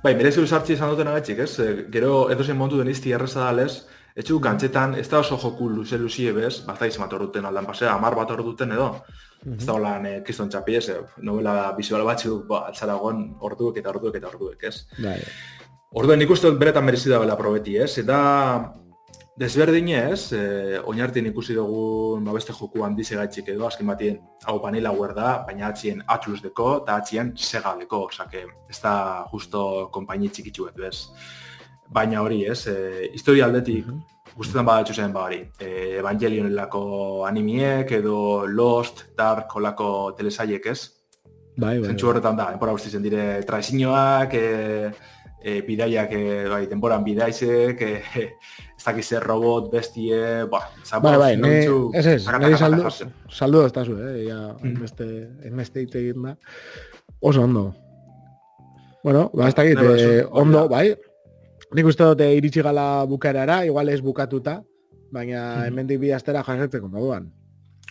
Bai, merezi usartzi esan duten agatxik, ez? Gero edo zen montu denizti erreza dalez, etxu gantzetan, ez da oso joku luze luzie bez, bat da izan bat aldan pasea, amar bat duten edo, Ez da holan eh, kriston txapi ez, novela bizual batzu, ba, altzaragon orduek eta orduek eta orduek, ez? Bai. Orduen nik uste beretan merezi da bela probeti, ez? Eta desberdin ez, eh, oinartien ikusi dugu ba, beste joku handize gaitxik edo, azken batien hau panela guer da, baina atzien atlus deko eta atzien sega deko, osake, ez da justo kompaini txikitzu ez? Baina hori, ez? Eh, historia aldetik, guztetan badatxu zen bari. E, Evangelionelako animiek edo Lost, Dark, olako telesaiek ez. Bai, bai. Zentsu bai. horretan da, enpora guzti zen dire traizinoak, e, e, bidaiak, e, bai, denboran bidaizek, e, ez dakiz robot, bestie, ba, zabar, bai, bai, ne, ez ez, nire saldu, saldu ez tazu, eh, ya, mm. enbeste, enbeste egin da. Oso ondo. Bueno, ba, ez dakit, eh, ondo, bai, Nik uste dute iritsi gala bukarara, igual ez bukatuta, baina hmm. hemendik bi astera jasetzeko moduan.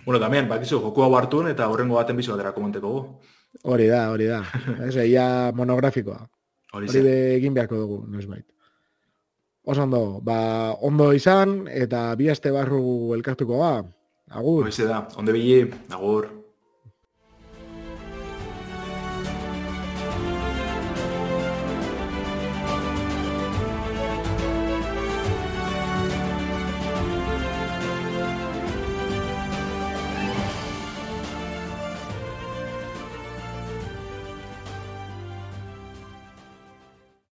Bueno, también, bakizu, joku hau hartun eta horrengo baten bizu batera komenteko gu. Hori da, hori da. Ez, ia monografikoa. Hori, hori egin beharko dugu, noiz bait. Oso ondo, ba, ondo izan, eta bi aste barru elkartuko ba. Agur. Hori da, onde bili, agur.